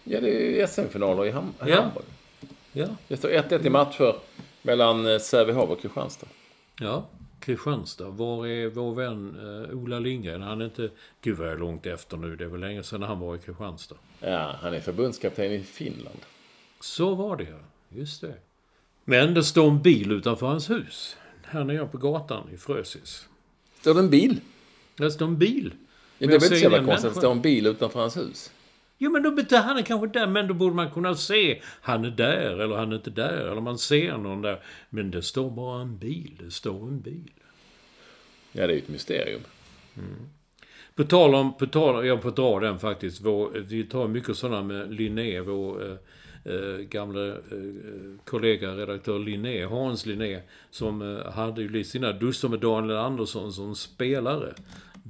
S1: Ja, det är ju SM-finaler i ham-
S2: Ja.
S1: handboll.
S2: Ja,
S1: Det står 1-1 i matcher mellan eh, Sävehof och Kristianstad.
S2: ja. Kristianstad. Var är vår vän eh, Ola Lindgren? Han är inte... Gud vad jag är långt efter nu. Det är väl länge sedan han var i Kristianstad.
S1: Ja, han är förbundskapten i Finland.
S2: Så var det ja. Just det. Men det står en bil utanför hans hus. Här nere på gatan i Frösis.
S1: Står det en bil?
S2: Det står en bil.
S1: Ja, det är väl inte så jävla konstigt att det står en bil utanför hans hus?
S2: Jo, men då betyder han är kanske där, men då borde man kunna se han är där eller han är inte där, eller man ser någon där. Men det står bara en bil, det står en bil.
S1: Ja, det är ju ett mysterium.
S2: På tal om, på tal, jag får dra den faktiskt, vår, vi tar mycket sådana med Linné, vår eh, eh, gamla eh, kollega, redaktör Linné, Hans Linné, som eh, hade ju sina duster med Daniel Andersson som spelare.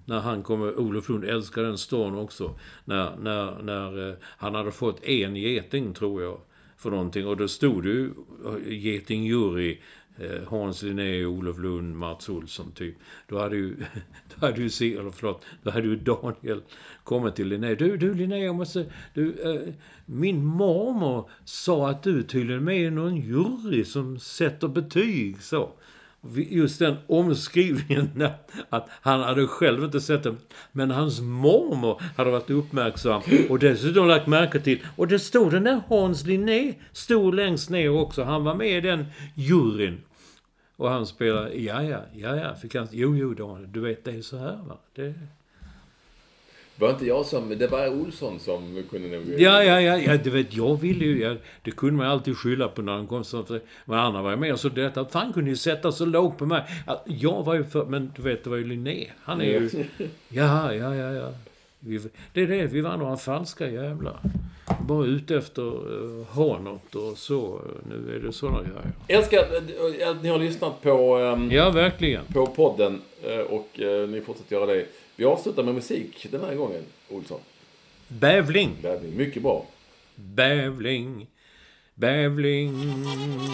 S2: När han kommer, Olof Lund älskar den storyn också. När, när, när eh, han hade fått en geting, tror jag, för någonting. Och då stod det ju eh, getingjury, Eh, Hans Linné, Olof Lund, Mats Olsson typ. Då hade ju, då hade ju, Se- eller förlåt, då hade ju Daniel kommit till Linné. Du, du Linné, jag måste, du, eh, min mormor sa att du tydligen är med i någon jury som sätter betyg så. Just den omskrivningen att han hade själv inte sett det. Men hans mormor hade varit uppmärksam och dessutom lagt märke till. Och det stod den där Hans Linné stod längst ner också. Han var med i den juryn. Och han spelade, ja ja, ja ja, fick han, jo jo Daniel, du vet det är så här va. Det,
S1: var inte jag som... Det var Olsson som kunde nog...
S2: Ja, ja, ja, ja, du vet, jag ville ju, ja, det kunde man alltid skylla på när han kom så, men andra var ju med så detta, fan kunde ju sätta så lågt på mig. Ja, Jag var ju för, men du vet, det var ju Linné. Han är ju, ja, ja, ja, ja. Vi, det är det, vi var några falska jävlar. Bara ute efter uh, ha något och så. Nu är det sådana grejer.
S1: Älskar eh, att ni har lyssnat på, ehm,
S2: Ja, verkligen.
S1: på podden eh, och eh, ni fortsätter göra det. Vi avslutar med musik den här gången, Olsson.
S2: Bävling,
S1: Bävling. Mycket bra.
S2: bävling, bävling,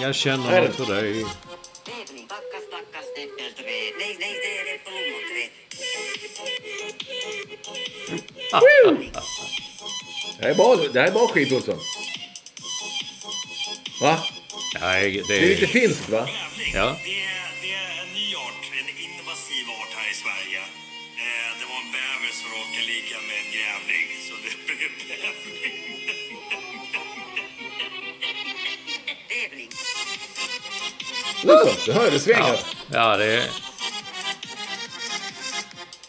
S2: jag känner
S1: är
S2: något för dig.
S3: Det är
S1: här är bra, det här är bra skit, Olsson. Va?
S2: Nej, det,
S1: Det är lite finskt, va?
S2: Ja.
S6: Det är, det är en ny art, en invasiv art här i Sverige. Eh, det var en bäver som råkade ligga med en grävling, så det blev bävling.
S1: Olsson, du hör det svänger.
S2: Ja, det är...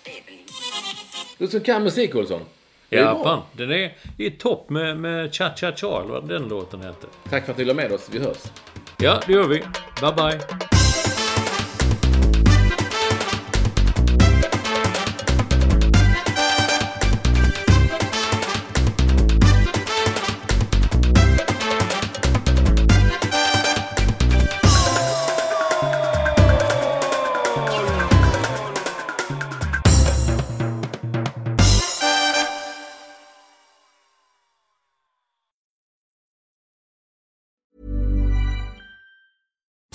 S3: Tävling.
S1: Du som kan musik, Olsson. Det
S2: Ja, fan. Den är i topp med, med Cha Cha Cha, eller vad den låten hette.
S1: Tack för att ni la med oss. Vi hörs.
S2: Ja, det gör vi. Bye, bye.